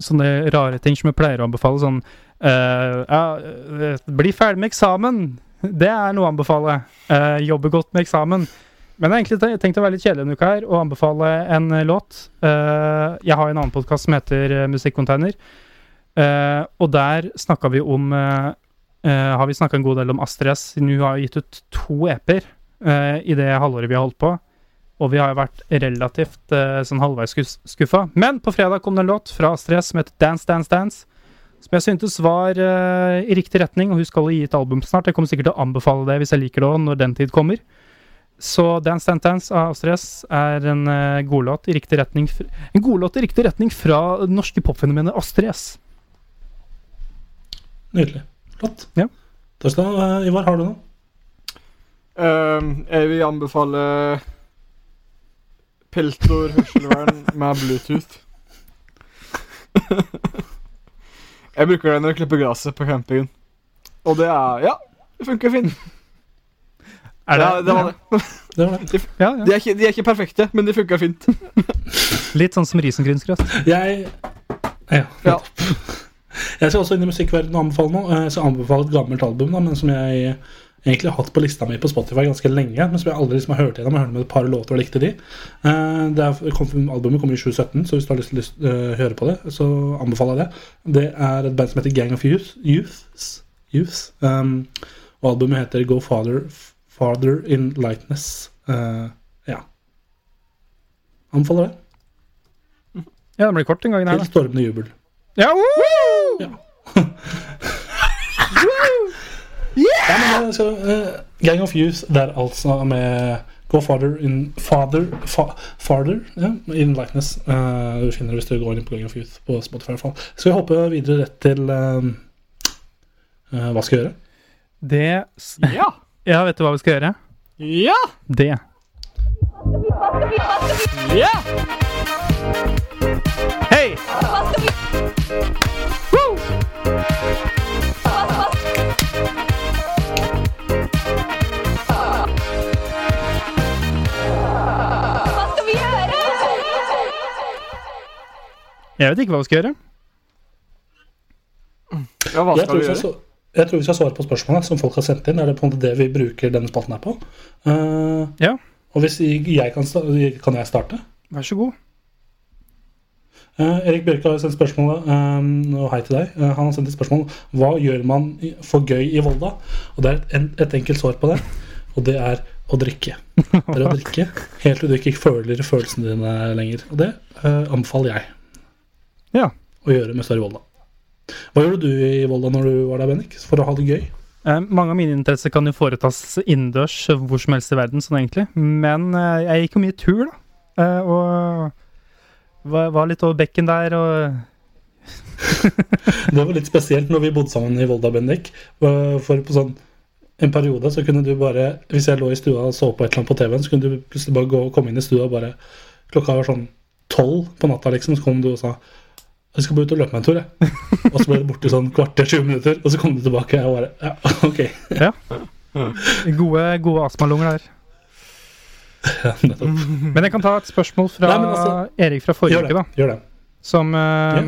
sånne rare ting som jeg pleier å anbefale. Sånn uh, Ja, eh, bli ferdig med eksamen! Det er noe å anbefale. Uh, jobbe godt med eksamen. Men jeg har egentlig tenkt å være litt kjedelig en uke her og anbefale en eh, låt. Uh, jeg har en annen podkast som heter uh, Musikkonteiner. Eh, og der snakka vi om uh, eh, Har vi snakka en god del om Astrid S, siden hun har gitt ut to EP-er eh, i det halvåret vi har holdt på. Og vi har jo vært relativt eh, sånn halvveis skuffa. Men på fredag kom det en låt fra Astrid S som heter Dance, Dance, Dance. Som jeg syntes var eh, i riktig retning, og hun skal gi et album snart. Jeg kommer sikkert til å anbefale det hvis jeg liker det òg, når den tid kommer. Så Dance, Dance, Dance av Astrid S er en uh, godlåt i riktig retning fr- En godlåt i riktig retning fra det norske popfenomenet Astrid S. Nydelig. Flott. Ja. Takk skal du ha. Eh, Ivar, har du noe? Uh, jeg vil anbefale Peltor hørselvern med Bluetooth. jeg bruker det når jeg klipper gresset på campingen. Og det er Ja, det funker fint. Er det, ja, det var det. Det var det. Ja, ja. De er, ikke, de er ikke perfekte, men de funker fint. Litt sånn som risengrynsgrøt. Jeg Ja. Ja. Jeg skal også inn i musikkverdenen og anbefale noe. Så skal anbefale et gammelt album, da, men som jeg egentlig har hatt på lista mi på Spotify ganske lenge. Men som jeg aldri liksom har hørt gjennom. Jeg hørte med et par låter og likte de. Eh, Det er, kom, albumet kom i 2017, så hvis du har lyst til å eh, høre på det, så anbefaler jeg det. Det er et band som heter Gang of Youth. Youths. Youths. Um, og albumet heter Go Farther, Farther in Lightness. Uh, ja. Anbefaler det. Ja, det blir kort den gangen her, Til stormende jubel. Ja, woo! Ja, men eh, så, uh, Gang of Youth der altså med Go Father in Father fa, Farther ja, in Lightness. Uh, du finner det hvis du går inn på Gang of Youth på Spotify. fall. Skal vi hoppe videre rett til uh, eh, hva skal vi gjøre? Det Ja! Ja, vet du hva vi skal gjøre? Ja! Det. Ja! Hei! Gjøre? Jeg vet ikke hva vi skal gjøre. Ja, hva skal vi gjøre? Jeg tror vi skal svare på spørsmålene som folk har sendt inn. Er det på en måte det vi bruker denne spalten her på? Uh, Ja. Og hvis jeg kan, kan jeg starte? Vær så god. Uh, Erik Bjørke har sendt spørsmålet, um, og hei til deg. Uh, han har sendt et spørsmål Hva gjør man for gøy i Volda? Og det er et, en- et enkelt svar på det, og det er å drikke. Det er å drikke Helt til du ikke føler følelsene dine lenger. Og det uh, anbefaler jeg Ja. å gjøre med Større Volda. Hva gjorde du i Volda når du var der, Bennik? For å ha det gøy? Eh, mange av mine interesser kan jo foretas innendørs eh, hvor som helst i verden, sånn egentlig. Men eh, jeg gikk jo mye tur, da. Eh, og var, var litt over bekken der og Det var litt spesielt når vi bodde sammen i Volda, Bendik. Uh, For på sånn en periode så kunne du bare Hvis jeg lå i stua og så på et eller annet på TV-en, så kunne du plutselig bare gå og komme inn i stua og bare Klokka var sånn tolv på natta, liksom, så kom du og sa jeg skal bare ut og løpe meg en tur, jeg. Og så ble det borte sånn kvarter, 20 minutter, og så kom du tilbake. Og bare Ja, ok. Gode, gode astmalunger der. Ja, nettopp. Men jeg kan ta et spørsmål fra Nei, altså, Erik fra forrige uke, da. Gjør det. Som eh,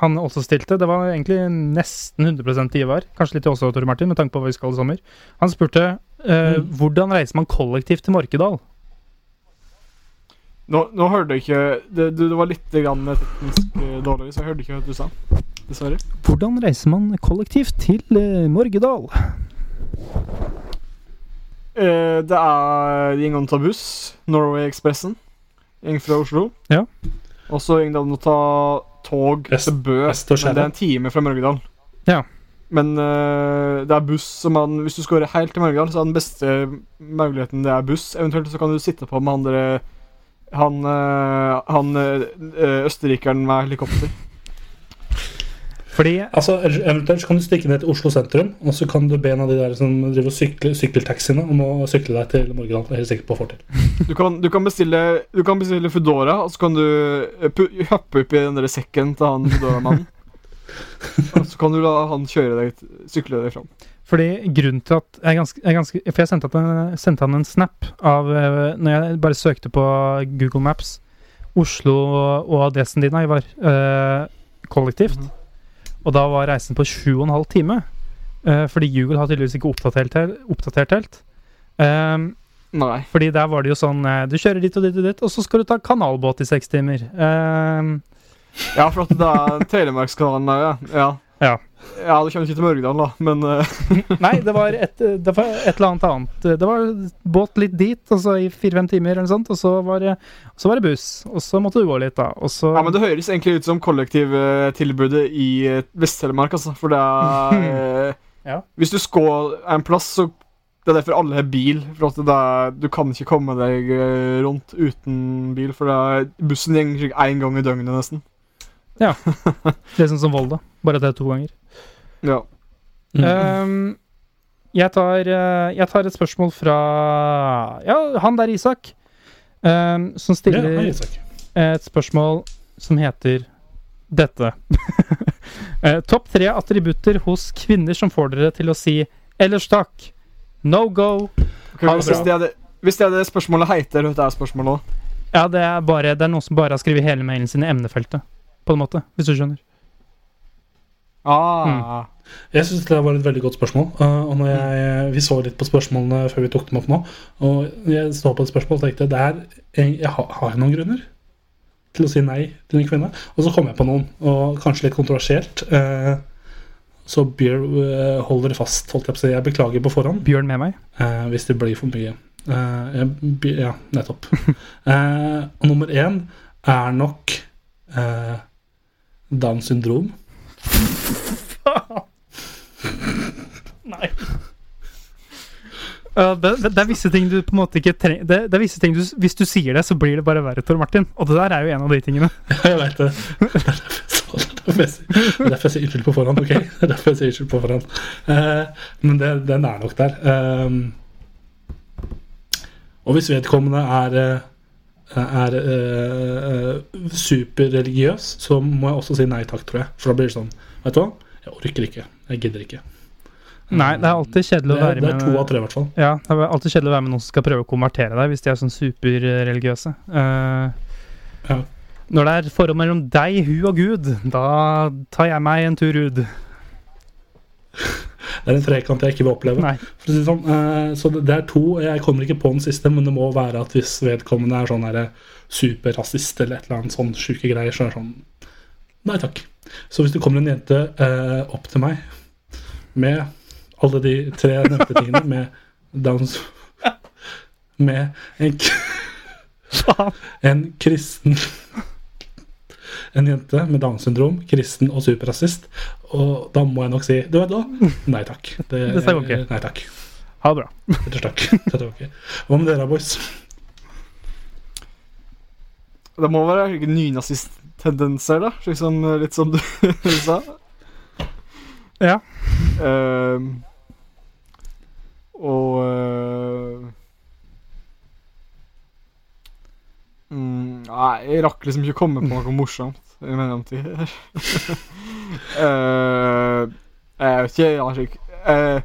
han også stilte. Det var egentlig nesten 100 Ivar. Kanskje litt til også, Tore Martin, med tanke på hva vi skal i sommer. Han spurte uh, Mm. hvordan reiser man kollektivt til Morkedal. Nå, nå hørte jeg ikke Det, du, det var litt grann teknisk eh, dårlig, så jeg hørte ikke hva du sa. Dessverre. Hvordan reiser man kollektivt til eh, Morgedal? Eh, det er går an ta buss. Norway-ekspressen. Går fra Oslo. Ja. Og så det an å ta tog Vest- til Bø. Men det er en time fra Morgedal. Ja. Men eh, det er buss som man Hvis du skal gå helt til Mørgedal, så er den beste muligheten det er buss. Eventuelt så kan du sitte på med han dere Han, eh, han eh, østerrikeren med helikopter. Fordi Altså, Eventuelt så kan du stikke ned til Oslo sentrum, og så kan du be en av de der som driver sykler, sykkeltaxiene om å sykle deg til Morgendal. Det er helt sikker på å få til. Du kan, du kan bestille Du kan bestille Foodora, og så kan du eh, opp hoppe oppi den der sekken til han Foodora-mannen. og så kan du la han kjøre deg, sykle deg fram. Fordi grunnen til at jeg ganske, jeg ganske For jeg sendte, en, sendte han en snap av eh, Når jeg bare søkte på Google Maps Oslo og adressen din, Ivar, øh, kollektivt. Mhm. Og da var reisen på sju og en halv time. Eh, fordi Google har tydeligvis ikke oppdatert, oppdatert helt. Um, Nei. fordi der var det jo sånn eh, Du kjører dit og dit og dit, og så skal du ta kanalbåt i seks timer. Um, Ja, for at det er Telemarkskanalen der, ja. ja. Ja. Ja, du kommer ikke til Mørgdalen, da, men eh, Nei, det var, et, det var et eller annet annet. Det var båt litt dit, og så i fire-fem timer, eller noe sånt, og så var, det, så var det buss. Og så måtte du gå litt, da. Så Ja, men det høres egentlig ut som kollektivtilbudet i eh, Vest-Telemark, altså. For det er eh, Ja. Hvis du skal en plass, så Det er derfor alle har bil. For at det er, du kan ikke komme deg rundt uten bil, for det er, bussen går én gang i døgnet, nesten. Det er sånn som Volda, bare at det er to ganger. Ja. Ehm, jeg, tar, eh, jeg tar et spørsmål fra Ja, han der, Isak. um, som stiller ja, Isak. et spørsmål som heter dette. Eh, Topp tre attributter hos kvinner som får dere til å si 'ellers takk'. No go. Okay, hvis, det er det, hvis det er det spørsmålet heter, det er spørsmålet òg. Ja, det er, bare, det er noen som bare har skrevet hele mailen sin i emnefeltet, på en måte, hvis du skjønner. Ah. Jeg syns det var et veldig godt spørsmål. uh, og når jeg, Vi så litt på spørsmålene før vi tok dem opp nå. Og jeg så på et spørsmål og tenkte det er, jeg, jeg har, har jeg noen grunner til å si nei til en kvinne. Og så kom jeg på noen, og kanskje litt kontroversielt. uh, så Bjørn uh, holder fast. Holdt jeg, på å si. jeg beklager på forhånd Bjørn med meg. hvis det blir for mye. Ja, nettopp. Og nummer én er nok Downs syndrom. Nei. Uh, det, det, det er visse ting du på en måte ikke trenger det, det er visse ting du, Hvis du sier det, så blir det bare verre, Tor Martin. Og det der er jo en av de tingene. Ja, jeg veit det. Det er derfor jeg er sier- er unnskyld på forhånd. ok? Det er derfor jeg sier unnskyld på forhånd. Uh, men det, den er nok der. Um, og hvis vedkommende er, eh, er eh, superreligiøs, så må jeg også si nei takk, tror jeg. For da blir det sånn Vet du hva? Jeg orker ikke. Jeg gidder ikke. Nei, det er alltid kjedelig å Det er, det er to av tre, i hvert fall. Ja, det er alltid kjedelig å være med noen som skal prøve å konvertere deg, hvis de er sånn superreligiøse. Eh, Ja. Når det er forhold mellom deg, hun og Gud, da tar jeg meg en tur ut. Det er en trekant jeg ikke vil oppleve. Nei. For å si sånn, eh, så det, er to. Jeg kommer ikke på den siste, men det må være at hvis vedkommende er sånn superrasist eller et eller annet sånn sjuke greier, så er det sånn Nei takk. Så hvis det kommer en jente eh, opp til meg med alle de tre nevnte tingene, med Downs Med en, en kristen en jente med Downs syndrom, kristen og superrasist. Og da må jeg nok si Du vet hva? Nei takk. Det, det stemmer ikke. Nei takk. Ha det bra. Og slett. Dette var ikke. Hva med dere, boys? Det må være nynazist-tendenser, da. Slik som, litt som du sa. Ja. Uh, og eh, mm, Nei, jeg rakk liksom ikke å komme på noe morsomt i mellomtida. uh, jeg vet ikke, jeg slik uh,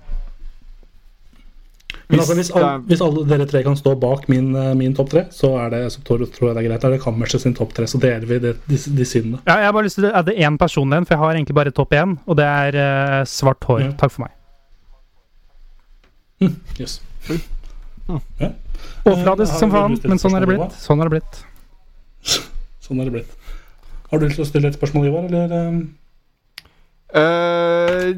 hvis, altså, hvis, alle, hvis alle dere tre kan stå bak min, eh, min topp tre, så, er det, så tror, tror jeg det er greit. Da er det Kammerset sin topp tre, så deler vi det, de, de syndene. Ja, jeg har bare lyst til å adde én person igjen, for jeg har egentlig bare topp én, og det er uh, svart hår. Ja. Takk for meg. Yes. Overfladisk det som faen, men sånn er det blitt. Sånn er det blitt. Sånn er det blitt. Har du lyst til å stille et spørsmål, Ivar? Eller, Uh,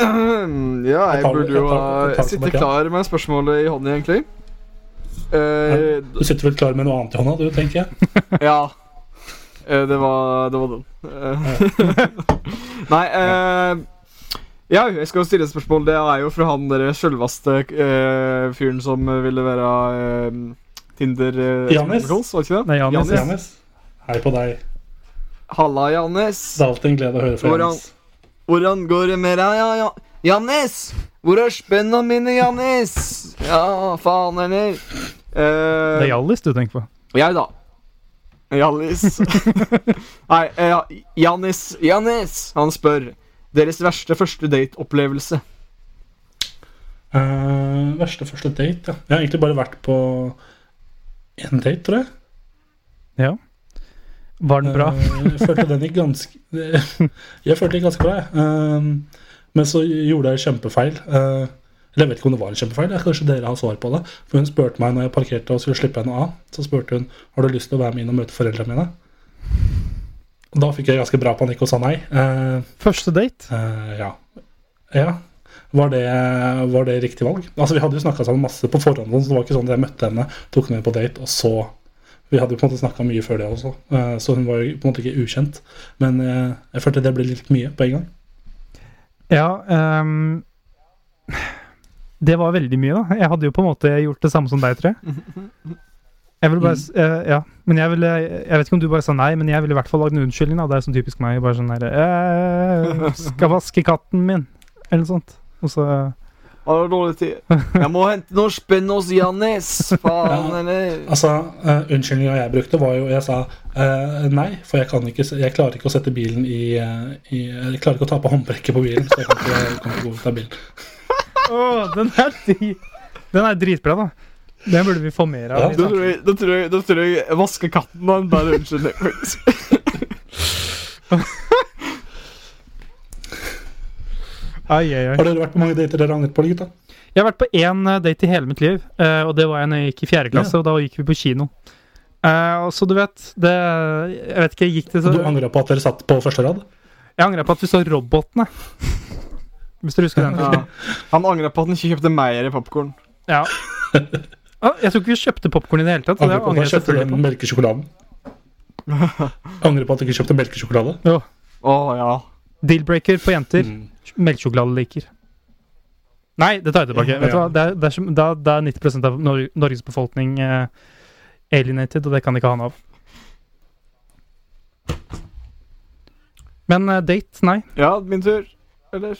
Eh, ja, Jeg jeg tar- burde jo sitte ja. klar med spørsmålet i hånden, egentlig. Uh, du sitter vel klar med noe annet i hånda, du, tenker jeg? ja. Uh, det var Det var den. Uh, Nei eh, Ja, jeg skal jo stille et spørsmål. Det er jo fra han der sjølveste uh, fyren som ville være uh, Tinder uh, Janis? Var ikke det? Nei, Janis. Janis. Janis, hei på deg. Halla, Janis. Det er alltid en glede å høre fra Janis. Hvordan går det med deg, ja, ja? Janis! Hvor er spenna mine, Janis? Ja, faen heller. Uh, Det er Hjallis du tenker på. Jeg, da. Jallis. Nei, uh, Janis. Janis! Han spør. Deres verste første date-opplevelse. Uh, verste første date, ja. Jeg har egentlig bare vært på én date, tror jeg. Ja. Var den bra? Uh, jeg følte den gikk ganske Jeg følte den ganske bra, jeg. Uh, men så gjorde jeg kjempefeil. Uh, eller jeg vet ikke om det var en kjempefeil. Kanskje dere har svar på det. For hun spurte meg når jeg parkerte og skulle slippe henne av. Så spurte hun har du lyst til å være med inn og møte foreldrene mine. Da fikk jeg ganske bra panikk og sa nei. Eh, Første date? Eh, ja. ja. Var det, var det riktig valg? Altså Vi hadde jo snakka sammen masse på forhånd, så det var ikke sånn at jeg møtte henne, tok henne med på date, og så Vi hadde jo på en måte snakka mye før det også, eh, så hun var jo på en måte ikke ukjent. Men eh, jeg følte det ble litt mye på en gang. Ja Um, Det var veldig mye, da. Jeg hadde jo på en måte gjort det samme som deg, tror jeg. Jeg vil bare, mm. uh, ja, men jeg ville Jeg vet ikke om du bare sa nei, men jeg ville i hvert fall lagd en unnskyldning. da Det er sånn typisk meg. Bare sånn der eh, 'Skal vaske katten min', eller noe sånt. Og så Har du dårlig tid? Jeg må hente noe spenn hos Janis. Faen Ja. heller. Altså, uh, Unnskyldninga jeg brukte, var jo Jeg sa uh, nei, for jeg kan ikke Jeg klarer ikke å sette bilen i, eh, i Jeg klarer ikke å ta på håndbrekket på bilen, så jeg kan ikke, jeg kan ikke gå ut av bilen. Å, den er Den er dritbra, da. Den burde vi få mer av. Ja, Da tror jeg, da tror jeg, da tror jeg vaske katten og en bare Unnskyld. Ai, ai, ai. Har dere vært på mange dater dere har angret på, gutta? Jeg har vært på én eh, date i hele mitt liv, eh, og det var jeg når jeg gikk i fjerde klasse, og da gikk vi på kino. Eh, og så du vet det Jeg vet ikke, gikk det så Du angra på at dere satt på første rad? Jeg angra på at vi så robotene. Hvis du husker den. Ja. Han angrer på at han ikke kjøpte mer popkorn. Ja. Ah, jeg tror ikke vi kjøpte popkorn i det hele tatt. Angrer på at jeg kjøpte den på. melkesjokoladen? Angrer på at jeg ikke kjøpte melkesjokolade? Å ja. Deal-breaker på jenter. Mm. Melkesjokolade liker. Nei, det tar jeg tilbake. Vet du Ja. hva? Det er, det er, da, da er 90 av Nor Norges befolkning eh, alienated, og det kan de ikke ha noe av. Men eh, date, nei. Ja, min tur. Eller?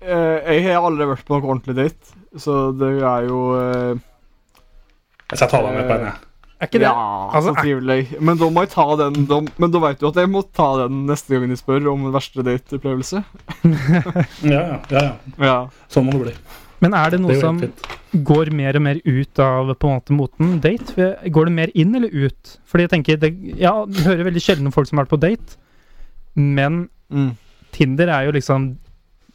Eh, jeg har aldri vært på noe ordentlig date, så det er jo eh, Jeg skal ta deg med på en, jeg. Er ikke det? Ja, Altså, så trivelig. Men da må jeg ta den da, Men da vet du at jeg må ta den neste gang de spør om verste date-opplevelse. Ja, ja, ja, ja. Ja. Sånn må det bli. Men er det noe det som fint. går mer og mer ut av på en måte moten date? Går det mer inn eller ut? Fordi jeg tenker, det, ja, du hører veldig sjelden om folk som har vært på date, men Mm. Tinder er jo liksom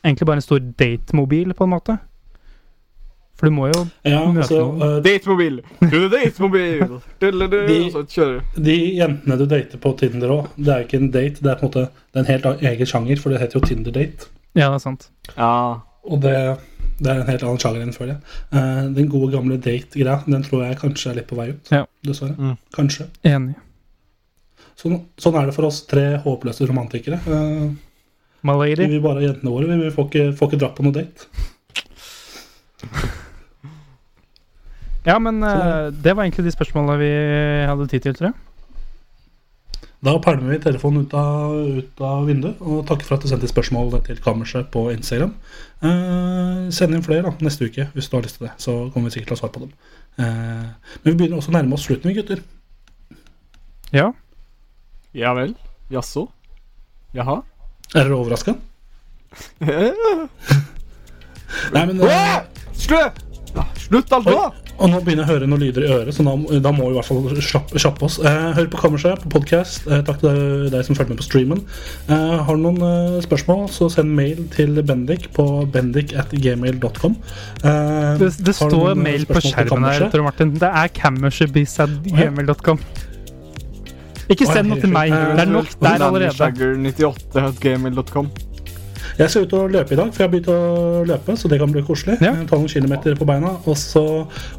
egentlig bare en stor datemobil, på en måte. For du må jo Ja, Møte altså, noen. Uh, Datemobil! Du er datemobil! De- så kjører du. de jentene du dater på Tinder òg, det er jo ikke en date, det er på en måte det er en helt egen sjanger, for det heter jo Tinder-date. Ja, det er sant. Ja. Og det, det er en helt annen sjanger enn før. Eh, den gode, gamle date-greia, den tror jeg kanskje er litt på vei ut. Ja. Dessverre. Mm. Kanskje. Enig. Sånn, sånn er det for oss tre håpløse romantikere. Uh, My vi lady. vil bare ha jentene våre. Vi vi får ikke, får ikke dratt på noe date. Ja, men eh, det var egentlig de spørsmålene vi hadde tid til, tror jeg. Da pælmer vi telefonen ut av, ut av vinduet og takker for at du sendte spørsmål til kammerset på Instagram. Eh, send inn flere da, neste uke hvis du har lyst til det. Så kommer vi sikkert til å svare på dem. Eh, men vi begynner også å nærme oss slutten, vi gutter. Ja. Ja vel? Jaså? Jaha? Er dere overraska? Nei, men uh... Slutt! Ja, slutt, altså! Og nå begynner jeg å høre noen lyder i øret, så da, da må vi i hvert fall slappe, kjappe oss. Eh, hør på Kammerset på podkast. Eh, takk til deg, deg som følger med på streamen. Eh, har du noen eh, spørsmål, så send mail til Bendik på bendik at gmail.com. Eh, Det, det står noen, eh, mail på skjermen her, Tor Martin. Det er cammershebis.gmail.com. Ikke send noe til meg. Det er nok der allerede. Shagger98.gmail.com. Jeg skal ut og løpe i dag, for jeg har begynt å løpe, så det kan bli koselig. Ja. Ta noen kilometer på beina, og så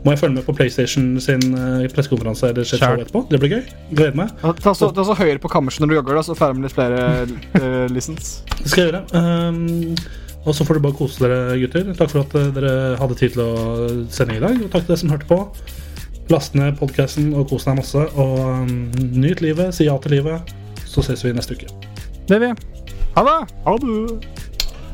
må jeg følge med på PlayStation sin eh, pressekonferanse eller show Sure. etterpå. Det blir gøy. Gleder meg. Ta, ta, så, ta så høyere på kammerset når du jogger, da, så får vi litt flere uh, listens. Det skal jeg gjøre. Um, og så får du bare kose dere, gutter. Takk for at eh, dere hadde tid til å sende i dag. Og takk til dere som hørte på. Last ned podkasten og kos deg masse. Og um, nyt livet, si ja til livet. Så ses vi neste uke. Det vil jeg. Ha det! Ha det!